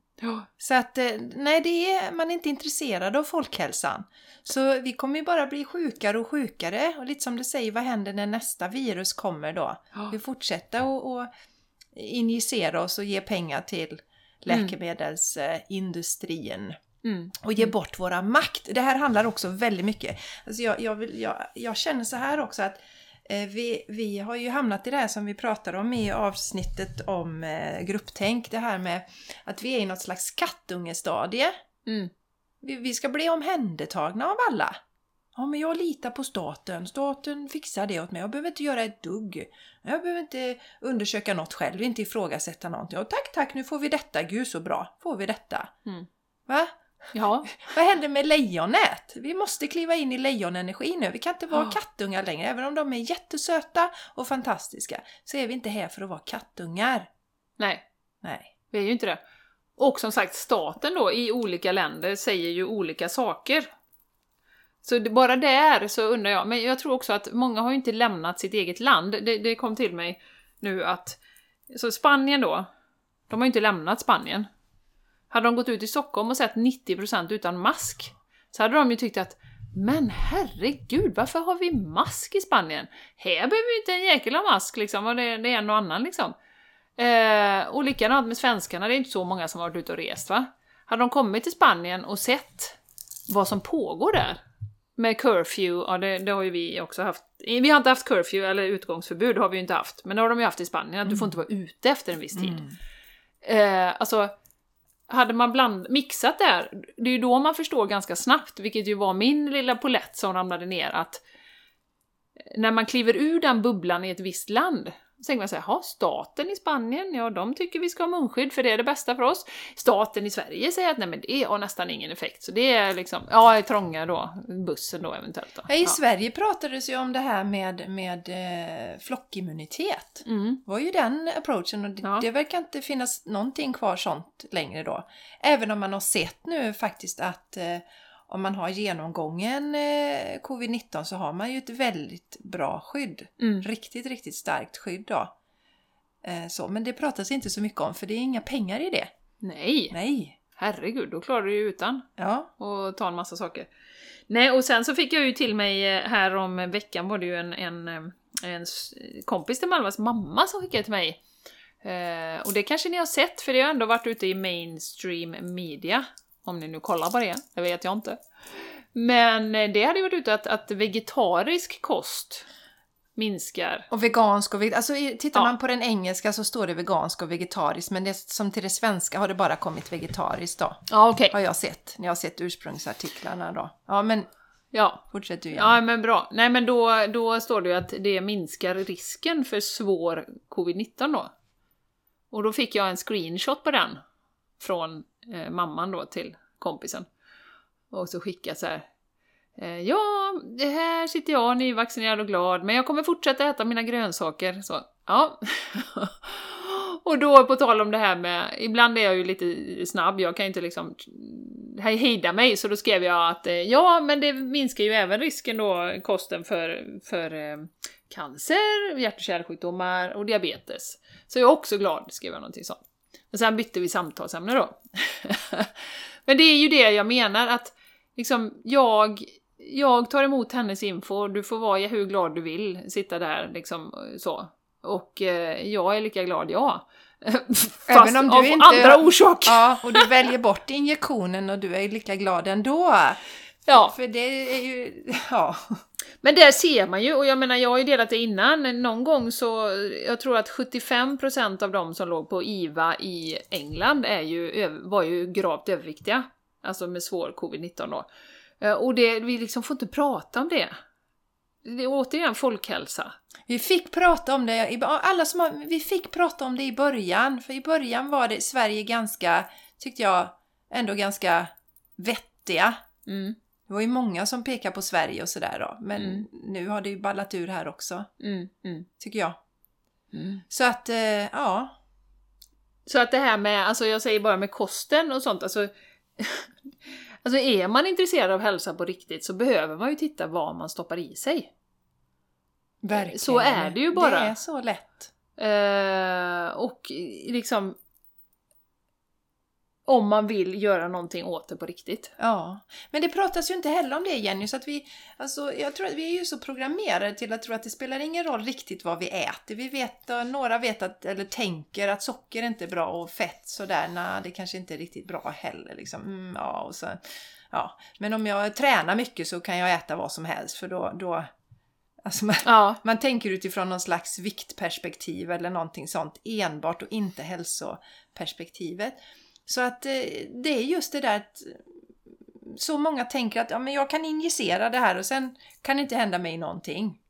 Så att eh, nej, det är, man är inte intresserad av folkhälsan. Så vi kommer ju bara bli sjukare och sjukare och lite som du säger, vad händer när nästa virus kommer då? Vi fortsätter och, och injicera oss och ge pengar till läkemedelsindustrin Mm. och ge bort våra makt. Det här handlar också väldigt mycket. Alltså jag, jag, vill, jag, jag känner så här också att vi, vi har ju hamnat i det här som vi pratade om i avsnittet om eh, grupptänk. Det här med att vi är i något slags kattungestadie. Mm. Vi, vi ska bli omhändertagna av alla. Ja, men jag litar på staten. Staten fixar det åt mig. Jag behöver inte göra ett dugg. Jag behöver inte undersöka något själv, inte ifrågasätta någonting. Och tack, tack, nu får vi detta. Gud så bra. Får vi detta. Mm. Va? Ja. [LAUGHS] Vad händer med lejonet? Vi måste kliva in i lejonenergi nu. Vi kan inte vara Ja. kattungar längre. Även om de är jättesöta och fantastiska så är vi inte här för att vara kattungar. Nej, Nej. vi är ju inte det. Och som sagt, staten då i olika länder säger ju olika saker. Så det, bara där så undrar jag, men jag tror också att många har ju inte lämnat sitt eget land. Det, det kom till mig nu att, så Spanien då, de har ju inte lämnat Spanien. Hade de gått ut i Stockholm och sett 90% utan mask, så hade de ju tyckt att men herregud, varför har vi mask i Spanien? Här behöver vi inte en jäkel ha mask liksom, och det, det är en och annan liksom. Eh, och likadant med svenskarna, det är inte så många som har varit ute och rest va? Hade de kommit till Spanien och sett vad som pågår där, med curfew, ja det, det har ju vi också haft. Vi har inte haft curfew eller utgångsförbud, har vi ju inte haft. Men det har de ju haft i Spanien, att du får inte vara ute efter en viss tid. Mm. Eh, alltså, hade man bland, mixat där, det är ju då man förstår ganska snabbt, vilket ju var min lilla polett som ramlade ner, att när man kliver ur den bubblan i ett visst land, så tänker man så här, "Jaha, staten i Spanien, ja de tycker vi ska ha munskydd för det är det bästa för oss. Staten i Sverige säger att nej men det har nästan ingen effekt. Så det är liksom, ja, trånga då, bussen då eventuellt då. Ja, I Ja. Sverige pratades ju om det här med, med eh, flockimmunitet. Mm. Var ju den approachen och det, Ja. det verkar inte finnas någonting kvar sånt längre då. Även om man har sett nu faktiskt att eh, om man har genomgången eh, covid-19 så har man ju ett väldigt bra skydd. Mm. Riktigt, riktigt starkt skydd då. Eh, så, men det pratas inte så mycket om för det är inga pengar i det. Nej, Nej. herregud, då klarar du ju utan. Ja. och ta en massa saker. Nej, och sen så fick jag ju till mig eh, här om veckan var det ju en, en, eh, en kompis till Malmas mamma som skickade till mig. Eh, och det kanske ni har sett, för det har ändå varit ute i mainstream media. Om ni nu kollar på det, det vet jag inte. Men eh, det hade varit ute att, att vegetarisk kost minskar. Och vegansk och vegetarisk. Alltså tittar Ja. man på den engelska så står det vegansk och vegetarisk men det, som till det svenska har det bara kommit vegetariskt då. Ja, okej. Har jag sett när jag har sett ursprungsartiklarna då. Ja men Ja. fortsätt du igen. Ja, men bra. Nej, men då, då står det ju att det minskar risken för svår covid-19 då. Och då fick jag en screenshot på den från eh, mamman då till kompisen. Och så skickar jag så här. Eh, ja, det här sitter jag nyvaccinerad och glad, men jag kommer fortsätta äta mina grönsaker. Så, ja. [LAUGHS] och då på tal om det här med, ibland är jag ju lite snabb, jag kan ju inte liksom hejda mig, så då skrev jag att eh, ja, men det minskar ju även risken då, kosten för, för eh, cancer, hjärt och kärlsjukdomar och diabetes. Så jag är också glad, skrev jag någonting sånt. Men sen bytte vi samtalsämne då. [LAUGHS] men det är ju det jag menar, att liksom jag, jag tar emot hennes info, du får vara hur glad du vill, sitta där liksom så. Och eh, jag är lika glad jag. [LAUGHS] Fast Även om du av inte- andra orsaker. Ja, och du väljer bort injektionen och du är lika glad ändå. Ja. För det är ju, ja. Men där ser man ju, och jag menar jag har ju delat det innan, någon gång så, jag tror att 75% av de som låg på IVA i England är ju, var ju gravt överviktiga. Alltså med svår covid-19 då. Eh, Och det, vi liksom får inte prata om det. Det är återigen folkhälsa. Vi fick prata om det, alla som har, vi fick prata om det i början. För i början var det Sverige ganska, tyckte jag, ändå ganska vettiga. Mm, Det var ju många som pekade på Sverige och sådär då. Men Mm. nu har det ju ballat ur här också, mm, mm, tycker jag. mm. Så att, eh, ja. Så att det här med, alltså jag säger bara med kosten och sånt, alltså [LAUGHS] Alltså är man intresserad av hälsa på riktigt så behöver man ju titta vad man stoppar i sig. Verkligen. Så är det ju bara. Det är så lätt. Eh, och liksom om man vill göra någonting åt det på riktigt. Ja, men det pratas ju inte heller om det Jenny, så att vi, alltså jag tror att vi är ju så programmerade till att tro att det spelar ingen roll riktigt vad vi äter. Vi vet, några vet att, eller tänker att socker inte är bra och fett sådär, nej det kanske inte är riktigt bra heller liksom. Mm, ja, och så, ja. Men om jag tränar mycket så kan jag äta vad som helst för då, då alltså man, Ja, man tänker utifrån någon slags viktperspektiv eller någonting sånt enbart och inte hälsoperspektivet. Så att eh, det är just det där att så många tänker att ja, men jag kan injicera det här och sen kan det inte hända mig någonting.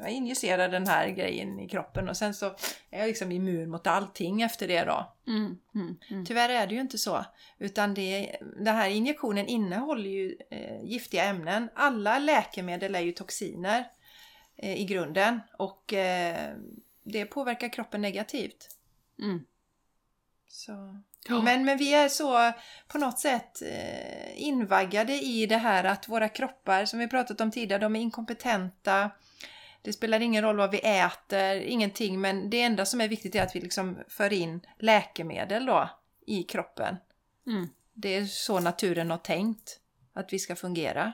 Jag injicerar den här grejen i kroppen och sen så är jag liksom immun mot allting efter det då. mm, mm, mm. Tyvärr är det ju inte så. Utan det, den här injektionen innehåller ju eh, giftiga ämnen. Alla läkemedel är ju toxiner eh, i grunden och eh, det påverkar kroppen negativt. Mm. Så. Ja. Men, men vi är så på något sätt eh, invaggade i det här att våra kroppar, som vi pratat om tidigare, de är inkompetenta. Det spelar ingen roll vad vi äter, ingenting, men det enda som är viktigt är att vi liksom för in läkemedel då i kroppen. Mm. Det är så naturen har tänkt att vi ska fungera.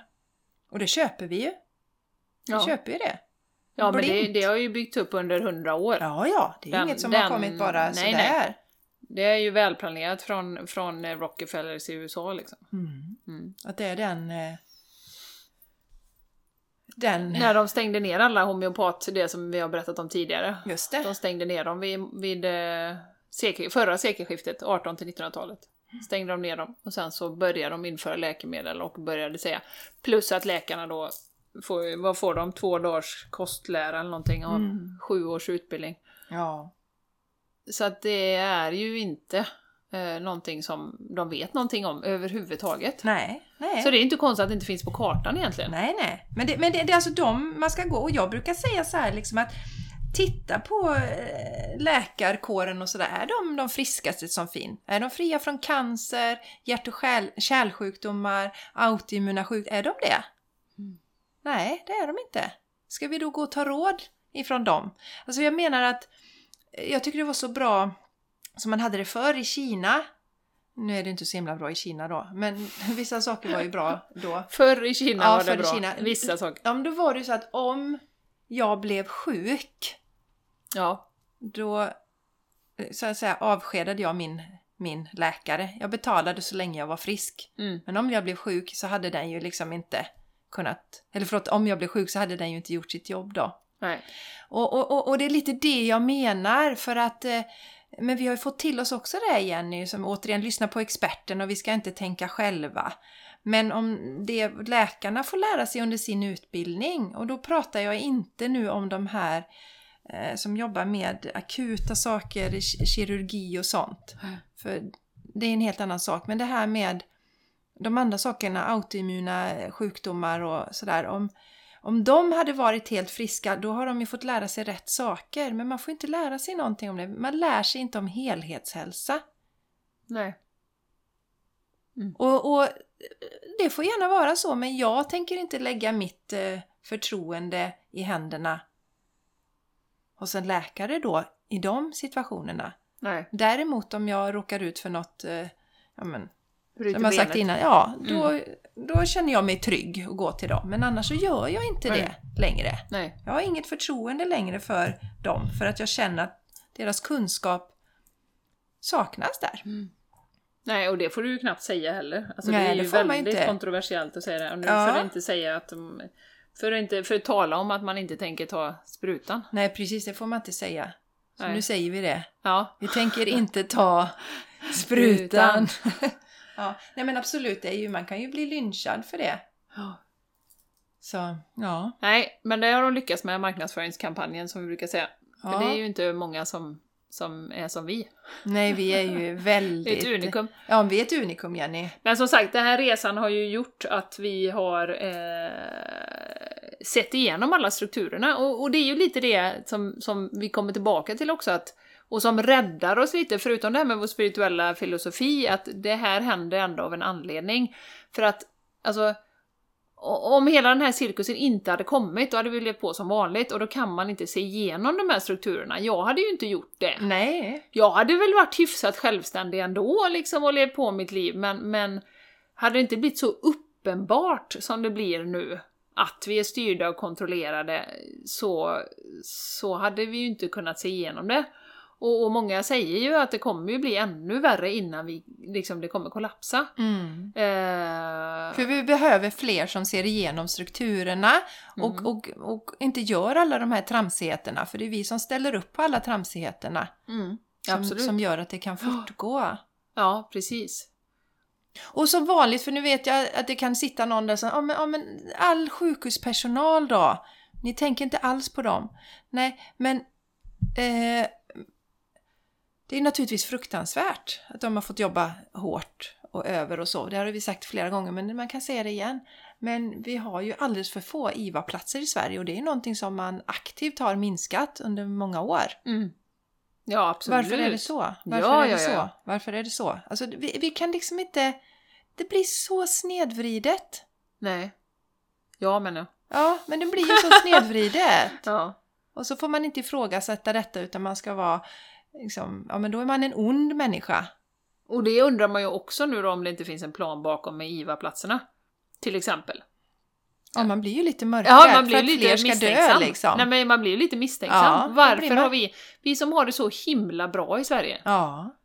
Och det köper vi ju. Vi Ja. köper ju det. ja, men det, blint. det har ju byggts upp under hundra år. Ja, ja, det är Den- inget som den- har kommit bara nej, sådär. nej. Det är ju välplanerat från, från Rockefellers i USA liksom. Mm. Mm. Att det är den... eh, Den... När de stängde ner alla homeopat, det som vi har berättat om tidigare. Just det. De stängde ner dem vid, vid eh, sekel, förra sekelskiftet, 18 till 1900-talet. Stängde de ner dem och sen så började de införa läkemedel och började säga plus att läkarna då får, vad får de, två dagars kostlära eller någonting av Mm. sju års utbildning. Ja. Så att det är ju inte eh, någonting som de vet någonting om överhuvudtaget. Nej, nej. Så det är inte konstigt att det inte finns på kartan egentligen. Nej, nej. Men, det, men det, det är alltså de man ska gå. Och jag brukar säga så här liksom att titta på eh, läkarkåren och sådär. Är de de friskaste som finns? Är de fria från cancer, hjärt och kärl, kärlsjukdomar, autoimmuna sjukdomar? Är de det? Mm. Nej, det är de inte. Ska vi då gå och ta råd ifrån dem? Alltså jag menar att jag tycker det var så bra som man hade det förr i Kina. Nu är det inte så himla bra i Kina då, men [LAUGHS] vissa saker var ju bra då. Förr i Kina Ja, var det bra. Kina. Vissa saker. Ja, men då var det ju så att om jag blev sjuk, Ja. då så att säga, avskedade jag min, min läkare. Jag betalade så länge jag var frisk. Mm. Men om jag blev sjuk så hade den ju liksom inte kunnat... Eller förlåt, om jag blev sjuk så hade den ju inte gjort sitt jobb då. Nej. Och, och, och, och det är lite det jag menar för att eh, men vi har ju fått till oss också det här Jenny, som återigen lyssnar på experten och vi ska inte tänka själva. Men om det läkarna får lära sig under sin utbildning, och då pratar jag inte nu om de här eh, som jobbar med akuta saker, ki- kirurgi och sånt. Mm. För det är en helt annan sak. Men det här med de andra sakerna, autoimmuna sjukdomar och sådär. Om, om de hade varit helt friska, då har de ju fått lära sig rätt saker. Men man får inte lära sig någonting om det. Man lär sig inte om helhetshälsa. Nej. Och, och det får gärna vara så, men jag tänker inte lägga mitt eh, förtroende i händerna hos en läkare då, i de situationerna. Nej. Däremot om jag råkar ut för något, eh, ja men, som jag sagt innan, ja, då, då känner jag mig trygg och gå till dem. Men annars så gör jag inte Nej. det längre. Nej. Jag har inget förtroende längre för dem, för att jag känner att deras kunskap saknas där. Nej, och det får du ju knappt säga heller. Alltså, Nej, det är det ju får man väldigt inte. kontroversiellt att säga det. Och nu Ja. för att inte säga att de, för att, inte, för att tala om att man inte tänker ta sprutan. Nej, precis, det får man inte säga. Så Nej. nu säger vi det. Ja. Vi tänker inte ta sprutan. [LAUGHS] ja, nej men absolut, det är ju, man kan ju bli lynchad för det. Så, ja. Nej, men det har de lyckats med marknadsföringskampanjen som vi brukar säga. ja. För det är ju inte många som, som är som vi. Nej, vi är ju [LAUGHS] väldigt... ett unikum. Ja, vi är ett unikum, Jenny. Men som sagt, den här resan har ju gjort att vi har eh, sett igenom alla strukturerna. Och, och det är ju lite det som, som vi kommer tillbaka till också, att, och som räddar oss lite, förutom det här med vår spirituella filosofi, att det här händer ändå av en anledning. För att, alltså, om hela den här cirkusen inte hade kommit, då hade vi levt på som vanligt, och då kan man inte se igenom de här strukturerna. Jag hade ju inte gjort det. Nej. Jag hade väl varit hyfsat självständig ändå liksom och levt på mitt liv, men, men hade det inte blivit så uppenbart som det blir nu, att vi är styrda och kontrollerade, så, så hade vi ju inte kunnat se igenom det. Och, och många säger ju att det kommer ju bli ännu värre innan vi, liksom, det kommer kollapsa. Mm. Eh, För vi behöver fler som ser igenom strukturerna och, Mm. och, och inte gör alla de här tramsigheterna. För det är vi som ställer upp på alla tramsigheterna. mm, Som, som gör att det kan fortgå. Ja, precis. Och som vanligt, för nu vet jag att det kan sitta någon där som ja men, ja, men all sjukhuspersonal då? Ni tänker inte alls på dem. Nej, men eh, det är naturligtvis fruktansvärt att de har fått jobba hårt och över och så. Det har vi sagt flera gånger, men man kan säga det igen. Men vi har ju alldeles för få IVA-platser i Sverige och det är någonting som man aktivt har minskat under många år. Mm. Ja, absolut. Varför är det så? Varför Ja, är det ja, så? ja. Varför är det så? Alltså, vi, vi kan liksom inte... Det blir så snedvridet. Nej. Ja, men ja. Ja, men det blir ju så snedvridet. [LAUGHS] ja. Och så får man inte ifrågasätta detta utan man ska vara liksom, ja men då är man en ond människa. Och det undrar man ju också nu då om det inte finns en plan bakom med IVA-platserna. Till exempel. Ja, man blir ju lite mörkrädd Ja, man för blir att lite fler ska misstänksam. dö liksom. Nej, men man blir ju lite misstänksam. Ja, Varför man. har vi, vi som har det så himla bra i Sverige, Ja,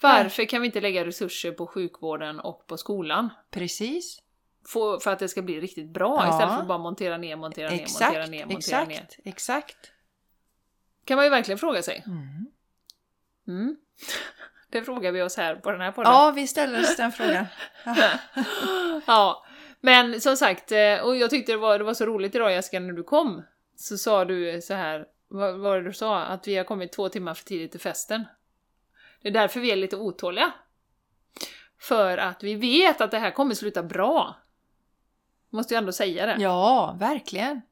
varför kan vi inte lägga resurser på sjukvården och på skolan? precis. För, för att det ska bli riktigt bra Ja. istället för att bara montera ner, montera ner, montera Exakt, ner, montera ner. exakt, exakt. Kan man ju verkligen fråga sig. Mm. Mm. [LAUGHS] Det frågar vi oss här på den här podden. Ja, vi ställer oss den frågan. [LAUGHS] ja, men som sagt, eh, och jag tyckte det var, det var så roligt idag Jessica när du kom. Så sa du så här, vad var det du sa? Att vi har kommit två timmar för tidigt till festen. Det är därför vi är lite otåliga. För att vi vet att det här kommer sluta bra. Måste ju ändå säga det. Ja, verkligen.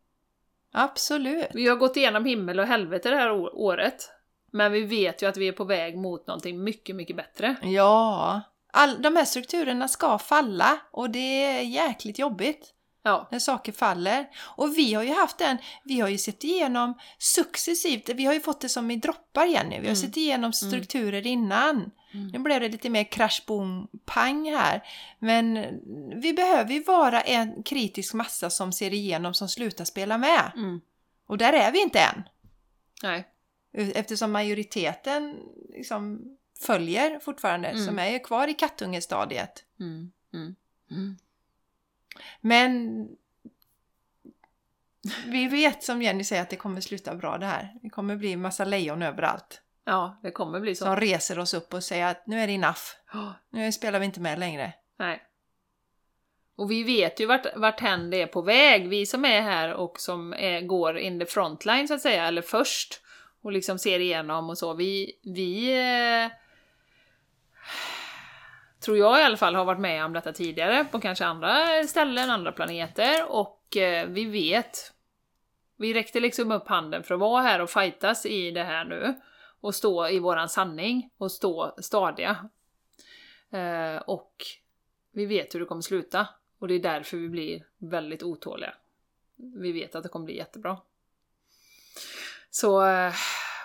Absolut. Vi har gått igenom himmel och helvete det här året. Men vi vet ju att vi är på väg mot någonting mycket, mycket bättre. Ja. All, de här strukturerna ska falla och det är jäkligt jobbigt Ja, när saker faller. Och vi har ju haft den, vi har ju sett igenom successivt, vi har ju fått det som i droppar Jenny, vi har Mm. sett igenom strukturer innan. Nu blev det lite mer crash boom pang här. Men vi behöver ju vara en kritisk massa som ser igenom, som slutar spela med. mm. Och där är vi inte än. nej. Eftersom majoriteten liksom följer fortfarande, Mm. som är kvar i kattungestadiet. Mm. Mm. Mm. Men vi vet som Jenny säger att det kommer sluta bra det här. Det kommer bli massa lejon överallt. Ja, det kommer bli så. Som reser oss upp och säger att nu är det enough. Nu spelar vi inte med längre. nej. Och vi vet ju vart, vart hän det är på väg, vi som är här och som är, går in the frontline så att säga, eller först och liksom ser igenom och så. Vi, vi eh, tror jag i alla fall har varit med om detta tidigare på kanske andra ställen, andra planeter och eh, vi vet. Vi räckte liksom upp handen för att vara här och fightas i det här nu och stå i våran sanning och stå stadiga. Eh, och vi vet hur det kommer sluta och det är därför vi blir väldigt otåliga. Vi vet att det kommer bli jättebra. Så, eh,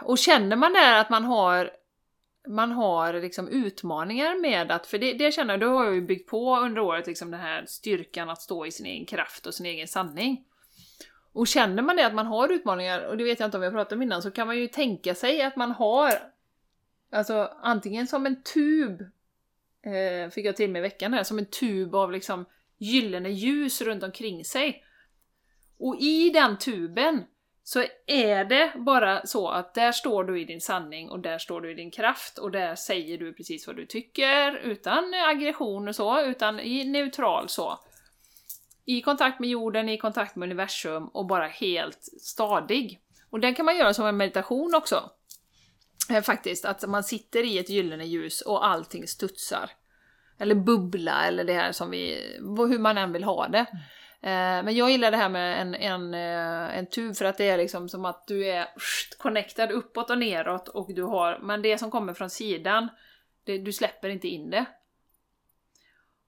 och känner man där att man har man har liksom utmaningar med att, för det, det känner jag, då har jag ju byggt på under året liksom den här styrkan att stå i sin egen kraft och sin egen sanning. Och känner man det att man har utmaningar, och det vet jag inte om vi har pratat om innan, så kan man ju tänka sig att man har Alltså antingen som en tub, eh, fick jag till mig i veckan här, som en tub av liksom gyllene ljus runt omkring sig. Och i den tuben så är det bara så att där står du i din sanning och där står du i din kraft och där säger du precis vad du tycker utan aggression och så, utan i neutral så. I kontakt med jorden, i kontakt med universum och bara helt stadig. Och den kan man göra som en meditation också. Eh, faktiskt, att man sitter i ett gyllene ljus och allting studsar. Eller bubbla, eller det här som vi... hur man än vill ha det. Eh, men jag gillar det här med en, en, eh, en tub för att det är liksom som att du är connectad uppåt och neråt och du har... Men det som kommer från sidan, det, du släpper inte in det.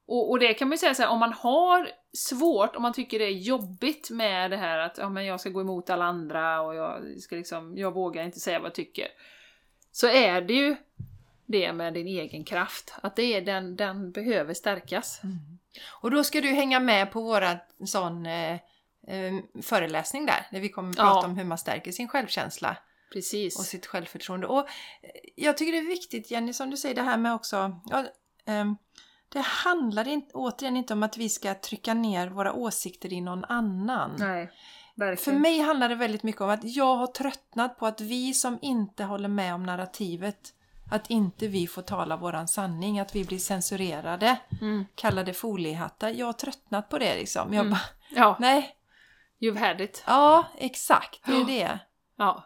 Och, och det kan man ju säga så här, om man har svårt, om man tycker det är jobbigt med det här att ja, men jag ska gå emot alla andra och jag, ska liksom, jag vågar inte säga vad jag tycker. Så är det ju det med din egen kraft, att det är den, den behöver stärkas. Och då ska du hänga med på våra sån eh, eh, föreläsning där, där vi kommer Ja. prata om hur man stärker sin självkänsla Precis. och sitt självförtroende. Och eh, jag tycker det är viktigt Jenny, som du säger, det här med också... Ja, ehm, det handlar inte, återigen inte om att vi ska trycka ner våra åsikter i någon annan. Nej, För mig handlar det väldigt mycket om att jag har tröttnat på att vi som inte håller med om narrativet, att inte vi får tala våran sanning, att vi blir censurerade, Mm. kallade foliehattar. Jag har tröttnat på det liksom. Jag Mm. bara, Ja, nej, you've had it. ja exakt, det är Ja. det. Ja.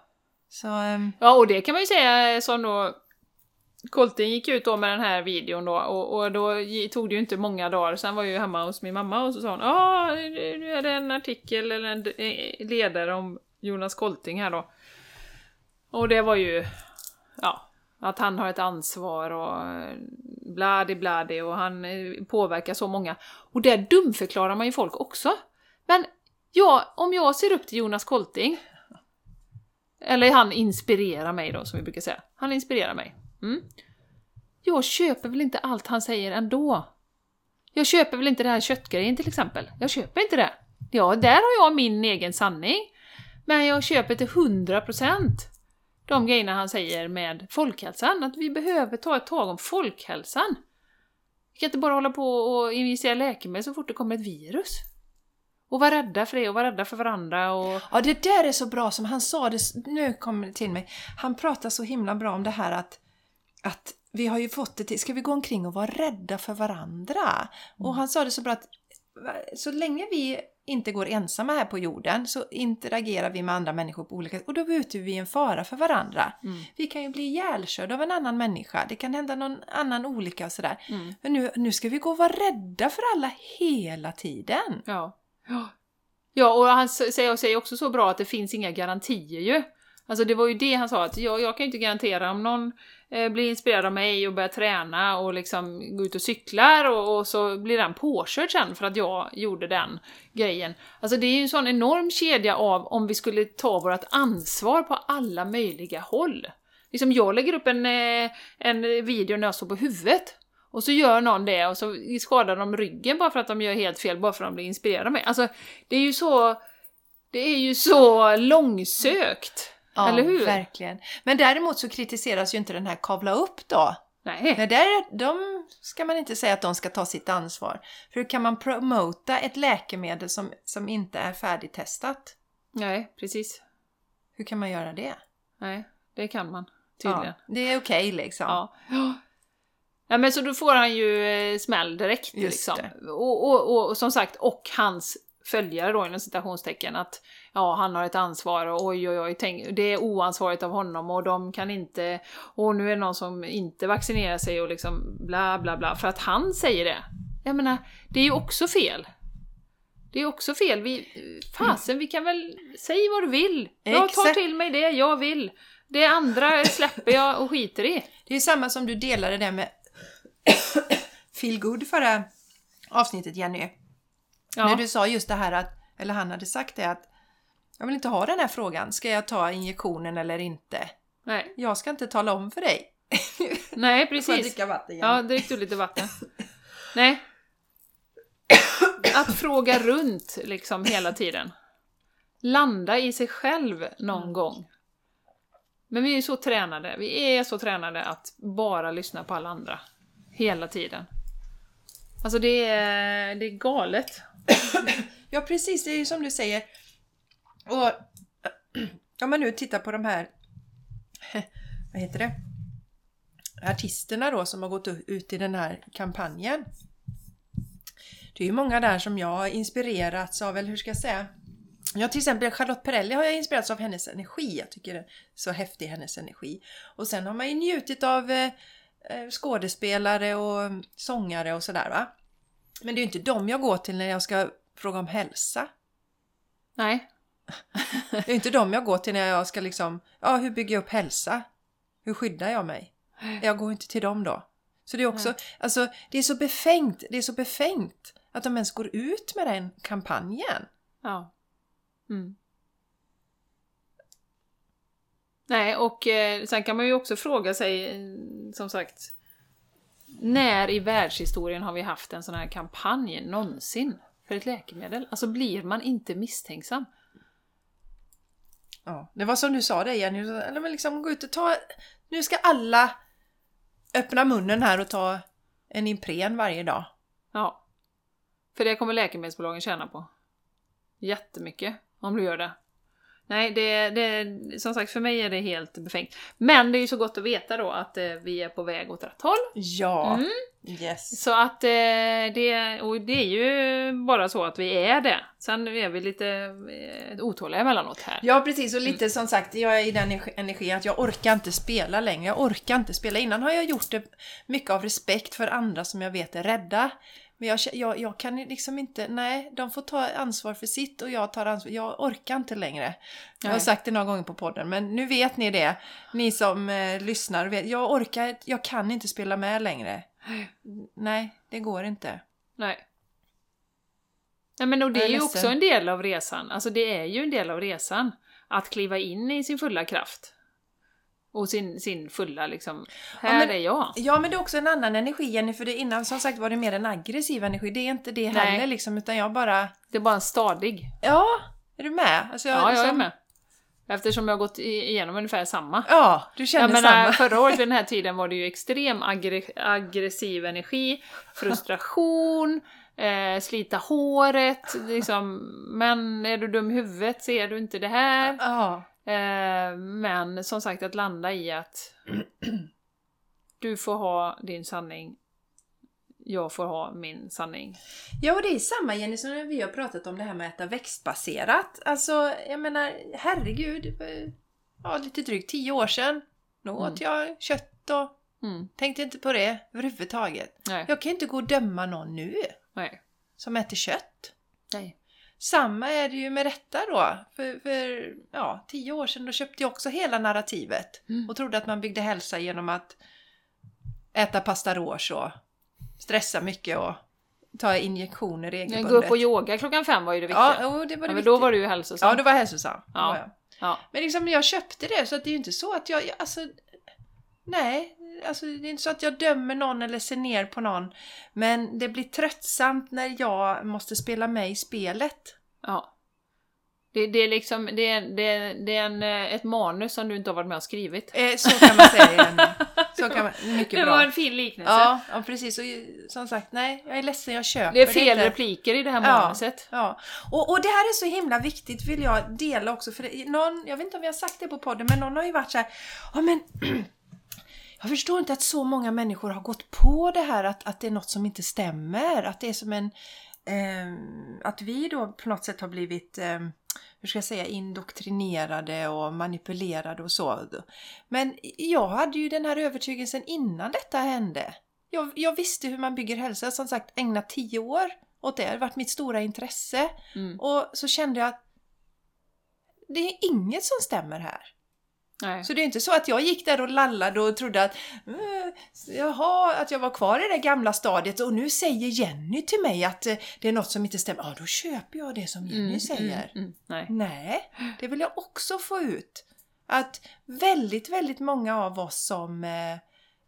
Så, ehm, ja, och det kan man ju säga som då Colton gick ut då med den här videon då och, och då tog det ju inte många dagar, sen var jag ju hemma hos min mamma och så sa hon ah, ja nu är det en artikel eller en eh, ledare om Jonas Colting här då. Och det var ju, ja, att han har ett ansvar och eh, bladi bladi och han eh, påverkar så många. Och där dumförklarar man ju folk också. Men ja, om jag ser upp till Jonas Colting, eller han inspirerar mig då, som vi brukar säga. Han inspirerar mig. Mm. Jag köper väl inte allt han säger ändå. Jag köper väl inte den här köttgrejen till exempel. Jag köper inte det. Ja, där har jag min egen sanning. Men jag köper till 100% de grejerna han säger med folkhälsan. Att vi behöver ta ett tag om folkhälsan. Vi kan inte bara hålla på och injicera läkemedel så fort det kommer ett virus. Och vara rädda för det och vara rädda för varandra och... ja det där är så bra som han sa det, nu kommer det till mig. Han pratar så himla bra om det här att, att vi har ju fått det till, ska vi gå omkring och vara rädda för varandra? Och han sa det så bra att så länge vi inte går ensamma här på jorden så interagerar vi med andra människor på olika sätt och då utgör vi en fara för varandra. Mm. Vi kan ju bli ihjälkörda av en annan människa, det kan hända någon annan olycka och sådär. Mm. Men nu, nu ska vi gå och vara rädda för alla hela tiden. Ja. ja. Ja, och han säger också så bra att det finns inga garantier ju. Alltså det var ju det han sa, att jag, jag kan ju inte garantera om någon eh, blir inspirerad av mig och börjar träna och liksom går ut och cyklar och, och så blir den påkörd sen för att jag gjorde den grejen. Alltså det är ju en sån enorm kedja av om vi skulle ta vårt ansvar på alla möjliga håll. Liksom jag lägger upp en, eh, en video när jag står på huvudet och så gör någon det och så skadar de ryggen bara för att de gör helt fel, bara för att de blir inspirerade av mig. Alltså, det är ju så... Det är ju så långsökt eller hur? verkligen. Men däremot så kritiseras ju inte den här kavla upp då. Nej. Nej, där, de ska man inte säga att de ska ta sitt ansvar. För hur kan man promota ett läkemedel som, som inte är färdigtestat? Nej, precis. Hur kan man göra det? Nej, det kan man tydligen. Ja, det är okej liksom. Ja. ja. Ja, men så då får han ju eh, smäll direkt Just liksom. Och, och, och, och som sagt, och hans följare då inom citationstecken att ja, han har ett ansvar och oj oj oj, tänk, det är oansvarigt av honom och de kan inte, och nu är det någon som inte vaccinerar sig och liksom bla bla bla, för att han säger det. Jag menar, det är ju också fel. Det är också fel. Vi, fasen, vi kan väl, säg vad du vill. Jag tar till mig det jag vill. Det andra släpper jag och skiter i. Det är samma som du delade det med [COUGHS] Feel Good förra avsnittet Jenny. Ja. När du sa just det här att, eller han hade sagt det att jag vill inte ha den här frågan, ska jag ta injektionen eller inte? Nej. Jag ska inte tala om för dig. [LAUGHS] Nej, Får jag precis. dricka vatten igen? Ja, drick du lite vatten. Nej. Att fråga runt liksom hela tiden. Landa i sig själv någon Mm. gång. Men vi är så tränade, vi är så tränade att bara lyssna på alla andra. Hela tiden. Alltså det är, det är galet. [COUGHS] Ja precis, det är ju som du säger. Och [CLEARS THROAT] om man nu tittar på de här, [CLEARS THROAT] vad heter det? Artisterna då som har gått ut i den här kampanjen. Det är ju många där som jag har inspirerats av, eller hur ska jag säga? Ja, till exempel Charlotte Perrelli har jag inspirerats av hennes energi. Jag tycker det är så häftig hennes energi. Och sen har man ju njutit av eh, eh skådespelare och mm, sångare och sådär va. Men det är ju inte dem jag går till när jag ska fråga om hälsa. Nej. Det är inte dem jag går till när jag ska liksom, ja hur bygger jag upp hälsa? Hur skyddar jag mig? Jag går inte till dem då. Så det är också, alltså det är så befängt, det är så befängt att de ens går ut med den kampanjen. Ja. Mm. Nej, och eh, sen kan man ju också fråga sig, eh, som sagt, när i världshistorien har vi haft en sån här kampanj någonsin för ett läkemedel? Alltså blir man inte misstänksam? Ja, det var som du sa det Jenny, eller liksom gå ut och ta, nu ska alla öppna munnen här och ta en Ipren varje dag. Ja. För det kommer läkemedelsbolagen tjäna på. Jättemycket, om du gör det. Nej, det, det, som sagt, för mig är det helt befängt. Men det är ju så gott att veta då att eh, vi är på väg åt rätt håll. Ja, Mm. yes. Så att eh, det, och det är ju bara så att vi är det. Sen är vi lite eh, otåliga emellanåt här. Ja precis och lite som sagt, jag är i den energi- energin att jag orkar inte spela längre. Jag orkar inte spela. Innan har jag gjort det mycket av respekt för andra som jag vet är rädda. Men jag, jag, jag kan liksom inte, nej, de får ta ansvar för sitt och jag tar ansvar. Jag orkar inte längre. Jag har sagt det några gånger på podden, men nu vet ni det. Ni som eh, lyssnar, vet, jag orkar, jag kan inte spela med längre. Nej, det går inte. Nej. Nej men och det är ju också en del av resan. Alltså det är ju en del av resan. Att kliva in i sin fulla kraft. Och sin, sin fulla liksom, här men- är jag. Ja, men det är också en annan energi Jenny, för det innan som sagt var det mer en aggressiv energi. Det är inte det Nej. heller liksom, utan jag bara... Det är bara en stadig. Ja, är du med? Alltså, Ja, jag är liksom- med. Eftersom jag har gått igenom ungefär samma. Ja, du känner Jag menar, samma. förra året vid den här [LAUGHS] tiden var det ju extrem aggre- aggressiv energi, frustration, eh, slita håret, liksom, men är du dum i huvudet, ser du inte det här? Ja, Eh, men som sagt, att landa i att [CLEARS THROAT] du får ha din sanning jag får ha min sanning. Ja, och det är samma Jenny som när vi har pratat om det här med att äta växtbaserat. Alltså, jag menar, herregud. eh, Ja, lite drygt tio år sedan. Då Mm. åt jag kött och Mm. tänkte inte på det överhuvudtaget. Nej. Jag kan ju inte gå och döma någon nu Nej. som äter kött. Nej. Samma är det ju med detta då. För, för ja, tio år sedan då köpte jag också hela narrativet. Mm. Och trodde att man byggde hälsa genom att äta pasta rouge och stressa mycket och ta injektioner regelbundet. Gå upp och yoga klockan fem var ju det viktiga. Ja, och det var Ja, det men då var du ju hälsosam. Ja, det var hälsosam. Det Ja. var jag. Ja. Men liksom jag köpte det så att det är ju inte så att jag, jag alltså Nej, alltså det är inte så att jag dömer någon eller ser ner på någon. Men det blir tröttsamt när jag måste spela med i spelet. ja. Det, det är liksom, det är, det är, det är en, eh, ett manus som du inte har varit med och skrivit. Eh, så kan man säga igen. Så kan man, [LAUGHS] mycket det var en fin liknelse. Ja, ja, precis. Och ju- som sagt, nej, jag är ledsen, jag köper Det är fel inte. repliker i det här Ja. manuset. Ja, och, och det här är så himla viktigt vill jag dela också för det, någon, jag vet inte om vi har sagt det på podden, men någon har ju varit så här, ja men [CLEARS THROAT] jag förstår inte att så många människor har gått på det här att, att det är något som inte stämmer, att det är som en ehm, att vi då på något sätt har blivit ehm, hur ska jag säga, indoktrinerade och manipulerade och så. Men jag hade ju den här övertygelsen innan detta hände. Jag, jag visste hur man bygger hälsa, som sagt ägnat tio år åt det. Det har varit mitt stora intresse. Mm. Och så kände jag att det är inget som stämmer här. Nej. Så det är inte så att jag gick där och lallade och trodde att "Eh, jaha, att jag var kvar i det gamla stadiet och nu säger Jenny till mig att eh, det är något som inte stämmer. Ja, då köper jag det som Jenny Mm, säger. mm, mm. Nej. Nej, det vill jag också få ut. Att väldigt, väldigt många av oss som, eh,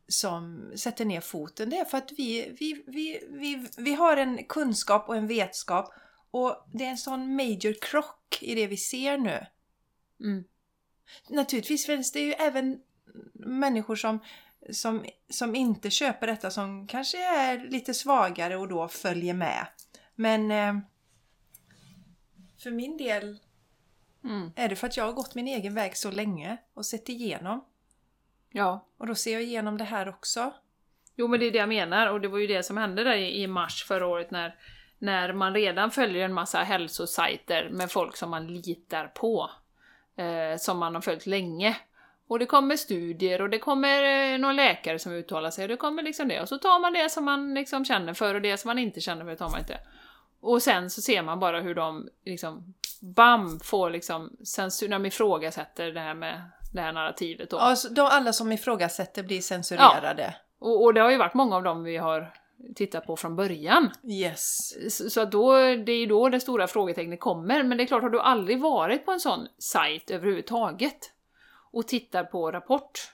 som sätter ner foten, det är för att vi, vi, vi, vi, vi har en kunskap och en vetskap och det är en sån major krock i det vi ser nu. Naturligtvis finns det ju även människor som, som, som inte köper detta som kanske är lite svagare och då följer med. Men eh, för min del Mm. är det för att jag har gått min egen väg så länge och sett igenom. Ja. Och då ser jag igenom det här också. Jo men det är det jag menar och det var ju det som hände där i, i mars förra året när, när man redan följer en massa hälsosajter med folk som man litar på. Eh, som man har följt länge. Och det kommer studier och det kommer eh, någon läkare som uttalar sig och det kommer liksom det. Och så tar man det som man liksom känner för och det som man inte känner för tar man inte. Och sen så ser man bara hur de liksom BAM! får liksom censur, när de ifrågasätter det här med det här narrativet då. Alltså, de, alla som ifrågasätter blir censurerade. Och, och det har ju varit många av dem vi har tittat på från början. Yes. Så att då, det är ju då det stora frågetecknet kommer. Men det är klart, har du aldrig varit på en sån sajt överhuvudtaget och tittar på Rapport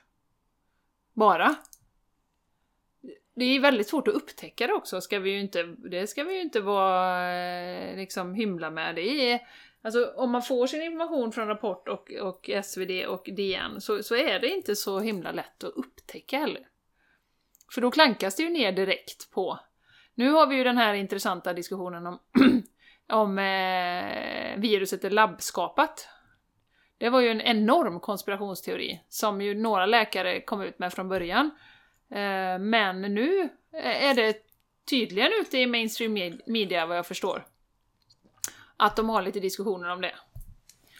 bara. Det är väldigt svårt att upptäcka det också, ska vi ju inte, det ska vi ju inte vara eh, liksom hymla med. Det är, alltså, om man får sin information från Rapport och, och SvD och DN så, så är det inte så himla lätt att upptäcka heller. För då klankas det ju ner direkt på nu har vi ju den här intressanta diskussionen om, [CLEARS THROAT] om eh, viruset är labbskapat. Det var ju en enorm konspirationsteori som ju några läkare kom ut med från början. Eh, men nu är det tydligen ute i mainstream med- media vad jag förstår. Att de har lite diskussioner om det.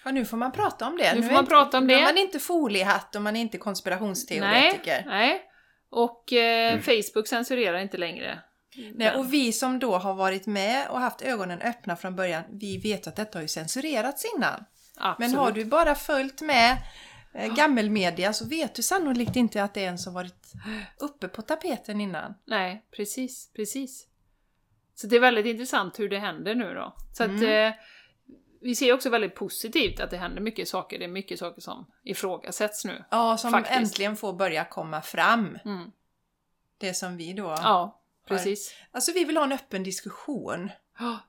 Ja, nu får man prata om det. Nu får är man inte- prata om nu är det. man inte foliehatt och man är inte konspirationsteoretiker. Nej, nej. Och eh, Facebook censurerar inte längre. Nej, och vi som då har varit med och haft ögonen öppna från början, vi vet att detta har ju censurerats innan. Absolut. Men har du bara följt med eh, gammelmedia så vet du sannolikt inte att det ens har varit uppe på tapeten innan. Nej, precis, precis. Så det är väldigt intressant hur det händer nu då. Så att Mm. eh, vi ser också väldigt positivt att det händer mycket saker. Det är mycket saker som ifrågasätts nu. Ja, som Faktiskt. äntligen får börja komma fram. Mm. Det som vi då... Ja, precis. Alltså vi vill ha en öppen diskussion. Ja.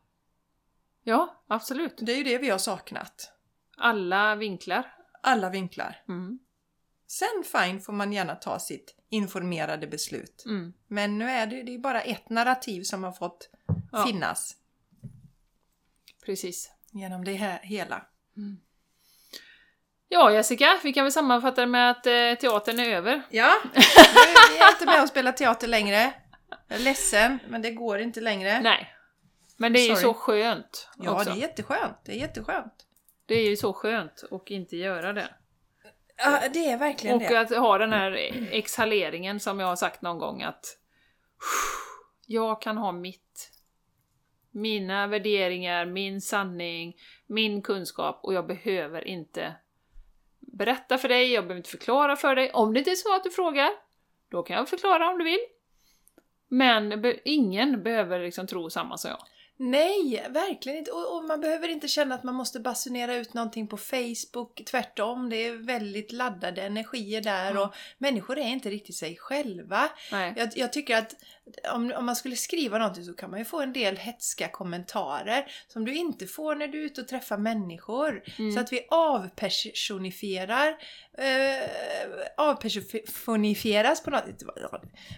Ja, absolut. Det är ju det vi har saknat. Alla vinklar. Alla vinklar. Mm. Sen fine får man gärna ta sitt informerade beslut. Mm. Men nu är det, det är bara ett narrativ som har fått Ja. finnas Precis. Genom det här hela. Ja, Jessica, vi kan väl sammanfatta det med att eh, teatern är över. Ja, vi är inte med och spelar teater längre. Jag är ledsen, men det går inte längre. Nej. Men det är ju Sorry. så skönt ja, också. det är jätteskönt. Det är jätteskönt. Det är ju så skönt att inte göra det. Ja, det är verkligen Och det. att ha den här exhaleringen som jag har sagt någon gång att jag kan ha mitt, mina värderingar, min sanning, min kunskap och jag behöver inte berätta för dig, jag behöver inte förklara för dig. Om det inte är så att du frågar, då kan jag förklara om du vill. Men ingen behöver liksom tro samma som jag. Nej, verkligen inte. Och, och man behöver inte känna att man måste basunera ut någonting på Facebook. Tvärtom, det är väldigt laddade energier där Mm. och människor är inte riktigt sig själva. Jag, jag tycker att om, om man skulle skriva någonting så kan man ju få en del hetska kommentarer som du inte får när du är ute och träffar människor. Mm. Så att vi avpersonifierar, eh, avpersonifieras på något,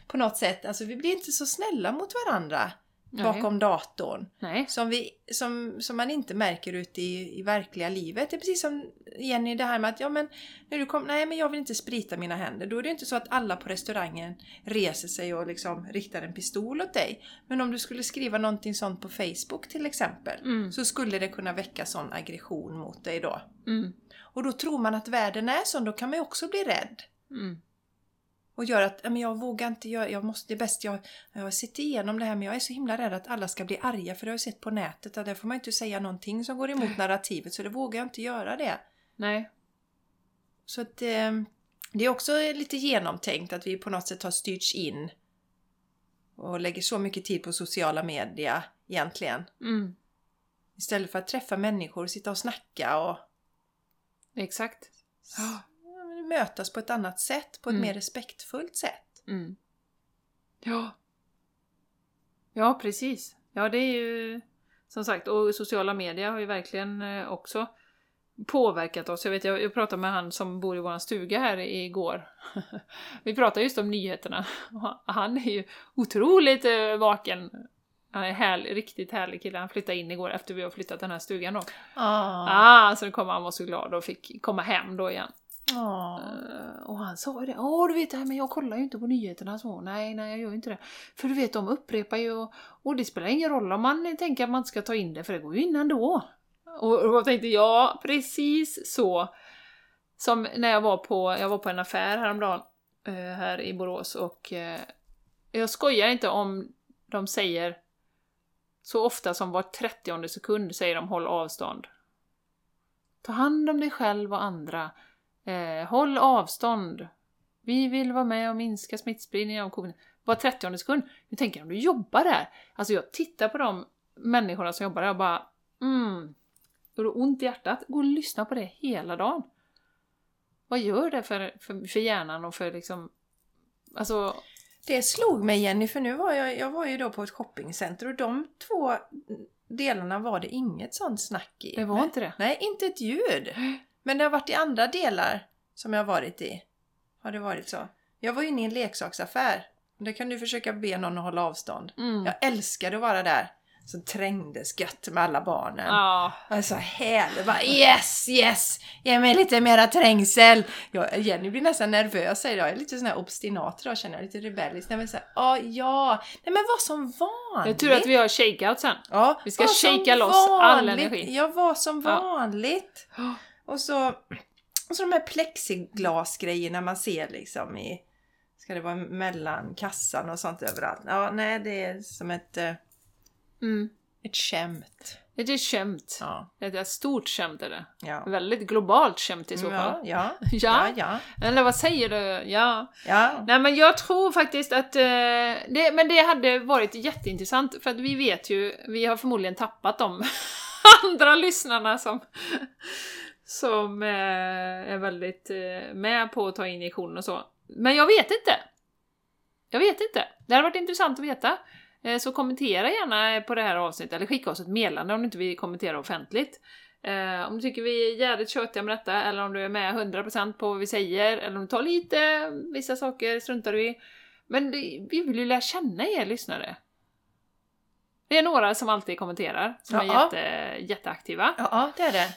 på något sätt. Alltså vi blir inte så snälla mot varandra Nej. bakom datorn. Nej. Som, vi, som, som man inte märker ute i, i verkliga livet. Det är precis som Jenny det här med att ja men när du kom, nej men jag vill inte sprita mina händer. Då är det inte så att alla på restaurangen reser sig och liksom riktar en pistol åt dig. Men om du skulle skriva någonting sånt på Facebook till exempel. Mm. Så skulle det kunna väcka sån aggression mot dig då. Mm. Och då tror man att världen är sån, då kan man ju också bli rädd. Mm. Och gör att, "Ja, men jag vågar inte göra, jag måste, det är bäst jag, jag har sett igenom det här men jag är så himla rädd att alla ska bli arga för det har jag sett på nätet att där får man inte säga någonting som går emot narrativet så det vågar jag inte göra det. Nej. Så att eh, det är också lite genomtänkt att vi på något sätt har styrts in och lägger så mycket tid på sociala medier egentligen. Mm. Istället för att träffa människor, sitta och snacka och Exakt. men mötas på ett annat sätt, på ett Mm. mer respektfullt sätt. Mm. Ja. Ja, precis. Ja, det är ju som sagt, och sociala medier har ju verkligen eh, också påverkat oss. Jag vet, jag, jag pratade med han som bor i vår stuga här igår. [LAUGHS] Vi pratade just om nyheterna. [LAUGHS] Han är ju otroligt eh, vaken. Han är härl, riktigt härlig kille. Han flyttade in igår efter vi har flyttat den här stugan då. Ah. Ah, så kom han var så glad och fick komma hem då igen. Ah. Och han sa ju det, åh du vet det här men jag kollar ju inte på nyheterna så. Nej, nej jag gör ju inte det. För du vet de upprepar ju och, och det spelar ingen roll om man tänker att man inte ska ta in det för det går ju in ändå. Och, och jag tänkte ja, precis så. Som när jag var på, jag var på en affär häromdagen eh, här i Borås och eh, jag skojar inte om de säger så ofta som var 30 sekund säger de håll avstånd. Ta hand om dig själv och andra. Eh, håll avstånd. Vi vill vara med och minska smittspridningen av covid. Var 30 sekund. Nu tänker om du jobbar där. Alltså jag tittar på de människorna som jobbar där och bara mm. Har du ont i hjärtat? Gå och lyssna på det hela dagen. Vad gör det för, för, för hjärnan och för liksom... Alltså... Det slog mig Jenny, för nu var jag, jag var ju då på ett shoppingcenter och de två delarna var det inget sånt snack i. Det var inte det. Nej, inte ett ljud. [GASPS] Men det har varit i andra delar som jag har varit i. Har det varit så? Jag var inne i en leksaksaffär. Där kan du försöka be någon att hålla avstånd. Mm. Jag älskade att vara där. Så trängdes gött med alla barnen. Ja. Alltså härligt. Bara, yes, yes! Ge mig lite mera trängsel! Jag, Jenny blir nästan nervös. säger Jag Jag är lite sån här obstinat idag känner jag. Lite rebellisk. Nej men såhär, ja, ja. Nej men var som vanligt. Är tur att vi har shakeout sen. Ja, Vi ska som shakea loss all vanligt. energi. Jag var som Ja. Och så, och så de här plexiglasgrejerna man ser liksom i... Ska det vara mellan kassan och sånt överallt? Ja, nej det är som ett, eh, Mm. ett skämt. Det är skämt. Ja, Det är ett stort skämt är det. ja. Väldigt globalt skämt i så Ja, fall. ja, [LAUGHS] Ja. ja, ja, Eller vad säger du? Ja. ja. Nej men jag tror faktiskt att... Eh, det, men det hade varit jätteintressant för att vi vet ju, vi har förmodligen tappat de [LAUGHS] andra lyssnarna som, som eh, är väldigt eh, med på att ta injektion och så. Men jag vet inte! Jag vet inte. Det hade varit intressant att veta. Eh, Så kommentera gärna på det här avsnittet, eller skicka oss ett meddelande om du inte vill kommentera offentligt. Om du tycker vi är jävligt tjötiga med detta, eller om du är med 100% på vad vi säger, eller om du tar lite, vissa saker struntar du i. Men vi vill ju lära känna er lyssnare. Det är några som alltid kommenterar, som är Ja. jätte, jätteaktiva. Ja, det är det.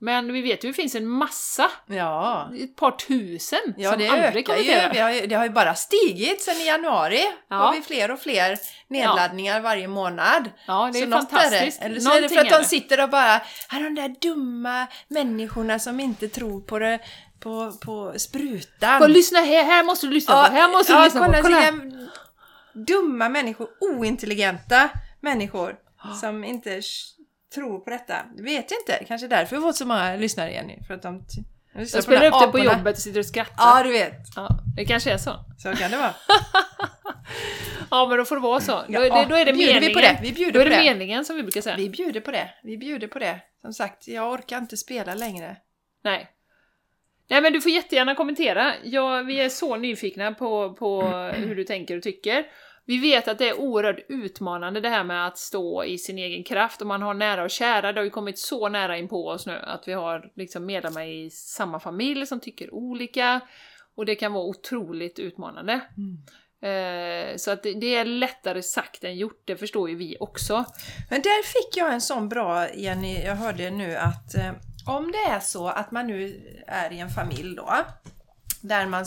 Men vi vet ju att det finns en massa, Ja. ett par tusen, Ja, som det aldrig ökar ju. kommenterar. Vi har, ju- det har ju bara stigit sen i januari. Ja. har vi fler och fler nedladdningar varje månad. Ja, det är så fantastiskt. det. Eller så är det Någonting för att är de sitter och bara, "Ah, de där dumma människorna som inte tror på det, på, på sprutan. Och lyssna här, här måste du lyssna på, här måste du ja, lyssna kolla, på. Kolla dumma människor, ointelligenta människor som inte tror på detta. Det vet jag inte, kanske därför har fått så många lyssnare igen nu. För att de Jag spelar upp det på jobbet och sitter och skrattar. Ja, du vet. Ja, det kanske är så. Så kan det vara. [LAUGHS] Ja, men då får det vara så. Ja, då, är det, då är det bjuder vi meningen. på det, vi bjuder då är på det det. meningen som vi brukar säga. Vi bjuder på det. Vi bjuder på det. Som sagt, jag orkar inte spela längre. Nej. Nej men du får jättegärna kommentera. Ja, vi är så nyfikna på, på hur du tänker och tycker. Vi vet att det är oerhört utmanande det här med att stå i sin egen kraft och man har nära och kära. Det har ju kommit så nära in på oss nu att vi har liksom medlemmar i samma familj som tycker olika och det kan vara otroligt utmanande. Mm. så att det, är lättare sagt än gjort, det förstår ju vi också. Men där fick jag en sån bra, Jenny, jag hörde nu att eh, om det är så att man nu är i en familj då, där man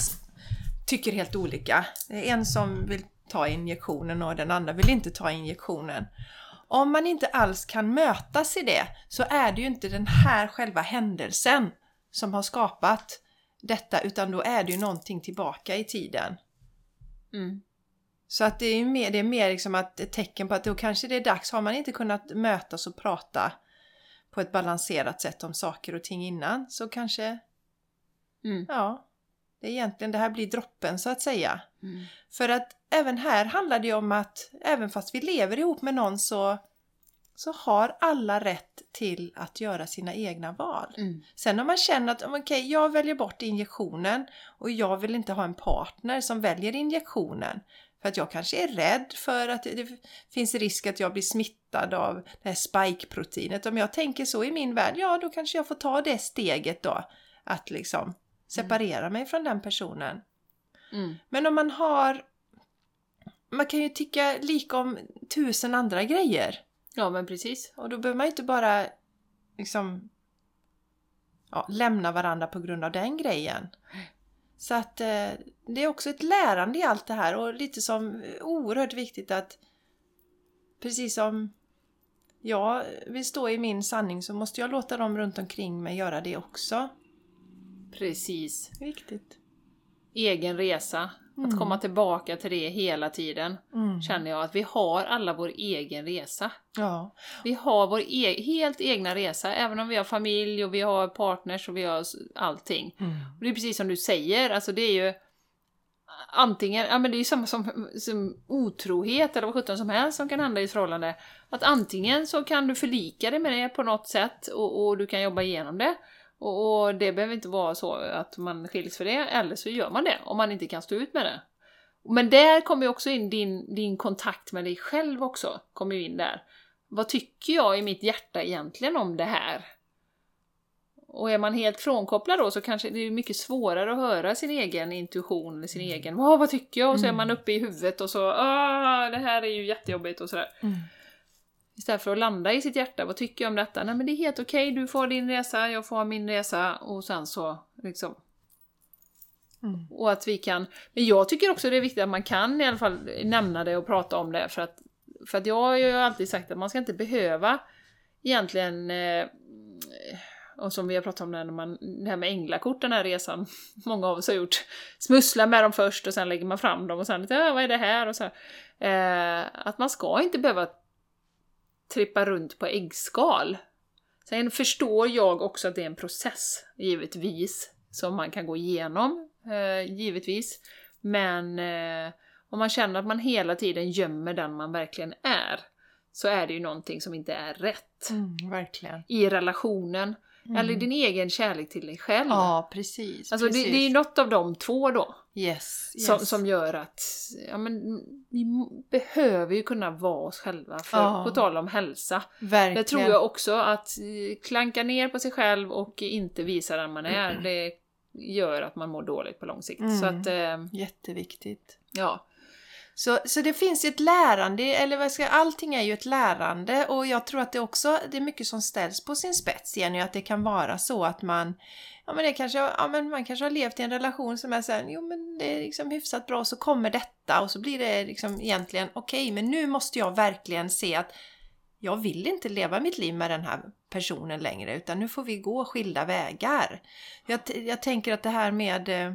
tycker helt olika. Det är en som vill ta injektionen och den andra vill inte ta injektionen. Om man inte alls kan mötas i det så är det ju inte den här själva händelsen som har skapat detta utan då är det ju någonting tillbaka i tiden. Mm. Så att det är mer, det är mer liksom att ett tecken på att då kanske det är dags. Har man inte kunnat mötas och prata på ett balanserat sätt om saker och ting innan så kanske, Mm. ja, det är egentligen det här blir droppen så att säga. Mm. För att även här handlar det om att även fast vi lever ihop med någon så, så har alla rätt till att göra sina egna val. Mm. Sen om man känner att okej, jag väljer bort injektionen och jag vill inte ha en partner som väljer injektionen. För att jag kanske är rädd för att det finns risk att jag blir smittad av det här spike-proteinet. Om jag tänker så i min värld, ja då kanske jag får ta det steget då. Att liksom separera mig från den personen. Mm. Men om man har... Man kan ju tycka lika om tusen andra grejer. Ja men precis. Och då behöver man inte bara liksom ja, lämna varandra på grund av den grejen. Så att eh, det är också ett lärande i allt det här och lite som eh, oerhört viktigt att precis som jag vill stå i min sanning så måste jag låta dem runt omkring mig göra det också. Precis. Viktigt. Egen resa. Att komma tillbaka till det hela tiden. Mm. Känner jag att vi har alla vår egen resa. Ja. Vi har vår e helt egna resa, även om vi har familj och vi har partners och vi har allting. Mm. Och det är precis som du säger, alltså det är ju antingen, ja men det är ju samma som, som otrohet eller vad sjutton som helst som kan hända i ett förhållande. Att antingen så kan du förlika dig med det på något sätt och, och du kan jobba igenom det. Och, och det behöver inte vara så att man skiljs för det, eller så gör man det om man inte kan stå ut med det. Men där kommer ju också in din, din kontakt med dig själv också, kommer in där. Vad tycker jag i mitt hjärta egentligen om det här? Och är man helt frånkopplad då så kanske det är mycket svårare att höra sin egen intuition eller sin egen Åh, vad tycker jag? Och så är man uppe i huvudet och så ah, det här är ju jättejobbigt och sådär. Mm. Istället för att landa i sitt hjärta, vad tycker jag om detta? Nej men det är helt okej, du får din resa, jag får min resa och sen så liksom Mm. och att vi kan... Men jag tycker också det är viktigt att man kan i alla fall nämna det och prata om det för att, för att jag har ju alltid sagt att man ska inte behöva egentligen eh, och som vi har pratat om när man, det här med änglakort, den här resan [LAUGHS] många av oss har gjort. Smussla med dem först och sen lägger man fram dem och sen ja, vad är det här? Och så här. Eh, att man ska inte behöva trippa runt på äggskal. Sen förstår jag också att det är en process, givetvis, som man kan gå igenom, eh, givetvis. Men eh, om man känner att man hela tiden gömmer den man verkligen är, så är det ju någonting som inte är rätt Mm, verkligen. i relationen. Eller din egen kärlek till dig själv. Ja, precis. alltså det, precis. det är ju något av de två då, Yes, yes. som, som gör att ja, men, vi behöver ju kunna vara oss själva, för, Ja. på tal om hälsa. Verkligen. Det tror jag också, att eh, klanka ner på sig själv och inte visa den man är, [CLEARS THROAT] det gör att man mår dåligt på lång sikt. Mm. Så att, eh, Jätteviktigt. ja. Så, så det finns ett lärande, eller vad ska allting är ju ett lärande och jag tror att det också det är mycket som ställs på sin spets Jenny, att det kan vara så att man Ja men det kanske, ja men man kanske har levt i en relation som är såhär, jo men det är liksom hyfsat bra, så kommer detta och så blir det liksom egentligen okej, okay, men nu måste jag verkligen se att jag vill inte leva mitt liv med den här personen längre utan nu får vi gå skilda vägar. Jag, jag tänker att det här med eh,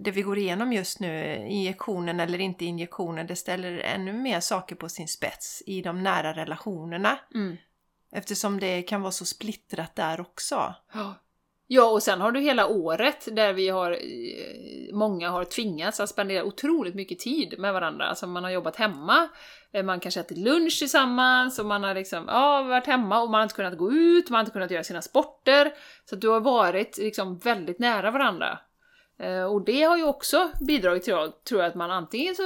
det vi går igenom just nu, injektionen eller inte injektionen, det ställer ännu mer saker på sin spets i de nära relationerna. Mm. Eftersom det kan vara så splittrat där också. Ja. Och sen har du hela året där vi har, eh, många har tvingats att spendera otroligt mycket tid med varandra. Alltså man har jobbat hemma, eh, man kanske ätit lunch tillsammans och man har liksom, ja, varit hemma och man har inte kunnat gå ut, man har inte kunnat göra sina sporter. Så du har varit liksom väldigt nära varandra. Eh, och det har ju också bidragit till, tror jag, att man antingen så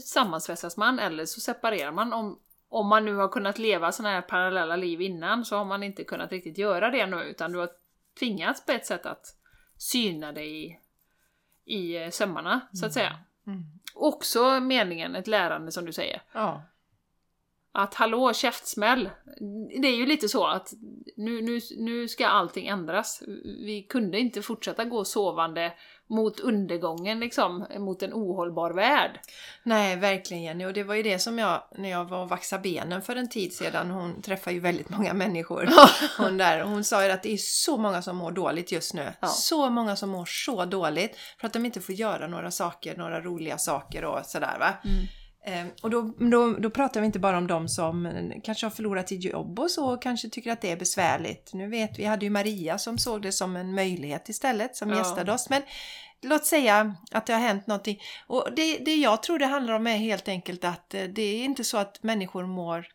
sammansvetsas man eller så separerar man. Om, om man nu har kunnat leva sådana här parallella liv innan så har man inte kunnat riktigt göra det nu utan du har tvingats på ett sätt att syna dig i, i sömmarna, så att säga. Mm. Mm. Också meningen, ett lärande som du säger. Ja. Att hallå, käftsmäll! Det är ju lite så att nu, nu, nu ska allting ändras. Vi kunde inte fortsätta gå sovande mot undergången liksom, mot en ohållbar värld. Nej, verkligen Jenny. Och det var ju det som jag, när jag var och vaxade benen för en tid sedan, hon träffar ju väldigt många människor. hon, där, hon sa ju att det är så många som mår dåligt just nu. Ja. Så många som mår så dåligt för att de inte får göra några saker, några roliga saker och sådär va. Mm. Ehm, och då, då, då pratar vi inte bara om de som kanske har förlorat sitt jobb och så och kanske tycker att det är besvärligt. Nu vet vi, hade ju Maria som såg det som en möjlighet istället, som ja. gästade oss. Men låt säga att det har hänt någonting. Och det, det jag tror det handlar om är helt enkelt att eh, det är inte så att människor mår,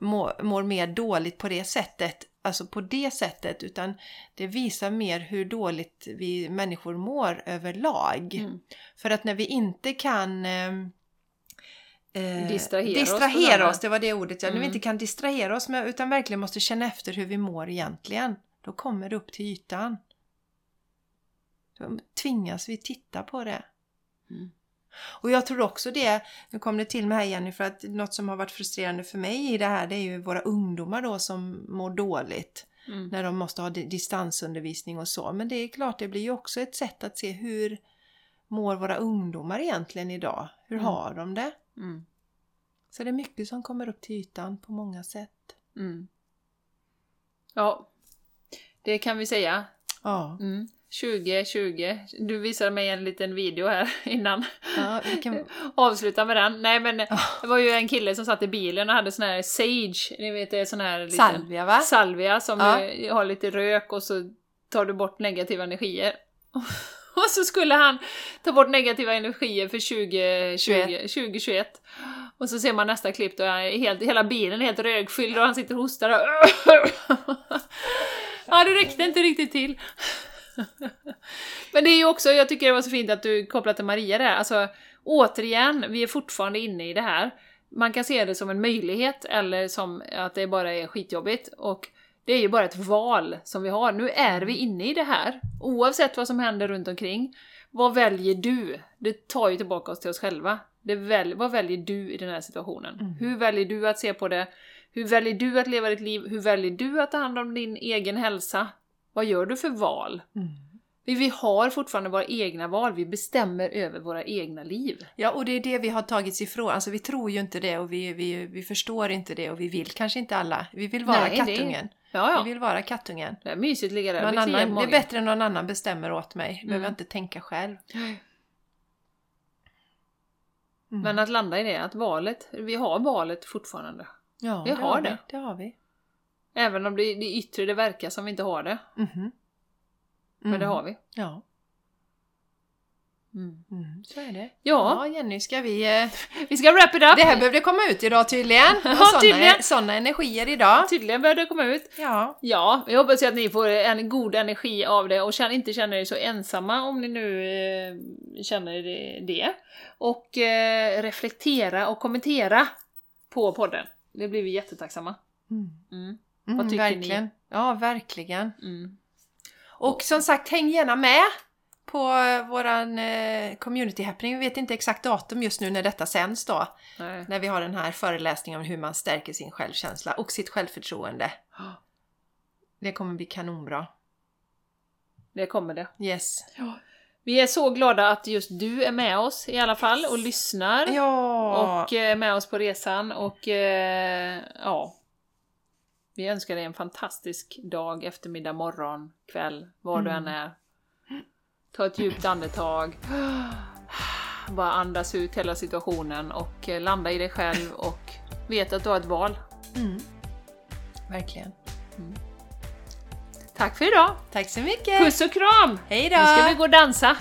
mår, mår mer dåligt på det sättet, alltså på det sättet, utan det visar mer hur dåligt vi människor mår överlag. Mm. För att när vi inte kan eh, distrahera, distrahera oss, oss, det var det ordet ja. Mm. Vi inte kan distrahera oss med, utan verkligen måste känna efter hur vi mår egentligen. Då kommer det upp till ytan. Då tvingas vi titta på det. Mm. Och jag tror också det, nu kom det till mig här Jenny, för att något som har varit frustrerande för mig i det här det är ju våra ungdomar då som mår dåligt. Mm. När de måste ha distansundervisning och så. Men det är klart, det blir ju också ett sätt att se hur mår våra ungdomar egentligen idag? Hur mm. har de det? Mm. Så det är mycket som kommer upp till ytan på många sätt. Mm. Ja, det kan vi säga. Ja. 2020. Mm. Du visade mig en liten video här [LAUGHS] innan. Ja, kan... [LAUGHS] Avsluta med den. Nej men oh. det var ju en kille som satt i bilen och hade sån här Sage, ni vet det är sån här liten... Salvia va? Salvia som ja. har lite rök och så tar du bort negativa energier. [LAUGHS] Och så skulle han ta bort negativa energier för 2020, 2021. Och så ser man nästa klipp då är helt, hela bilen är helt rökfylld och han sitter och hostar och [LAUGHS] Ja, det räckte inte riktigt till. [LAUGHS] Men det är ju också, jag tycker det var så fint att du kopplade till Maria där, alltså återigen, vi är fortfarande inne i det här. Man kan se det som en möjlighet eller som att det bara är skitjobbigt och det är ju bara ett val som vi har. Nu är vi inne i det här. Oavsett vad som händer runt omkring. Vad väljer du? Det tar ju tillbaka oss till oss själva. Det väl, vad väljer du i den här situationen? Mm. Hur väljer du att se på det? Hur väljer du att leva ditt liv? Hur väljer du att ta hand om din egen hälsa? Vad gör du för val? Mm. Vi har fortfarande våra egna val, vi bestämmer över våra egna liv. Ja, och det är det vi har tagits ifrån. Alltså vi tror ju inte det och vi, vi, vi förstår inte det och vi vill kanske inte alla. Vi vill vara Nej, kattungen. Det... Ja, ja. Vi vill vara kattungen. Det är mysigt att ligga där någon annan, Det är bättre än någon annan bestämmer åt mig. Mm. Behöver jag inte tänka själv. Mm. Men att landa i det, att valet, vi har valet fortfarande. Ja, vi har det. Har det. det har vi. Även om det, det yttre det verkar som vi inte har det. Mm. Men det mm. har vi. Ja. Mm. Mm, så är det. Ja. ja, Jenny, ska vi... Eh, vi ska wrap it up! Det här behövde komma ut idag tydligen. [LAUGHS] ja, tydligen. Sådana energier idag. Tydligen behövde det komma ut. Ja. Ja, jag hoppas att ni får en god energi av det och känner, inte känner er så ensamma om ni nu eh, känner det. Och eh, reflektera och kommentera på podden. Det blir vi jättetacksamma. Mm. Mm. Vad tycker verkligen. ni? Ja, verkligen. Och som sagt, häng gärna med på våran eh, community happening. Vi vet inte exakt datum just nu när detta sänds då. Nej. När vi har den här föreläsningen om hur man stärker sin självkänsla och sitt självförtroende. Det kommer bli kanonbra. Det kommer det. Yes. Vi är så glada att just du är med oss i alla fall och lyssnar. Ja! Och eh, med oss på resan och eh, ja. Vi önskar dig en fantastisk dag, eftermiddag, morgon, kväll, var du än är. Ta ett djupt andetag. [SIGHS] Bara andas ut hela situationen och eh, landa i dig själv och vet att du har ett val. Mm. Verkligen. Tack för idag! Tack så mycket! Puss och kram! Hej då! Nu ska vi gå och dansa!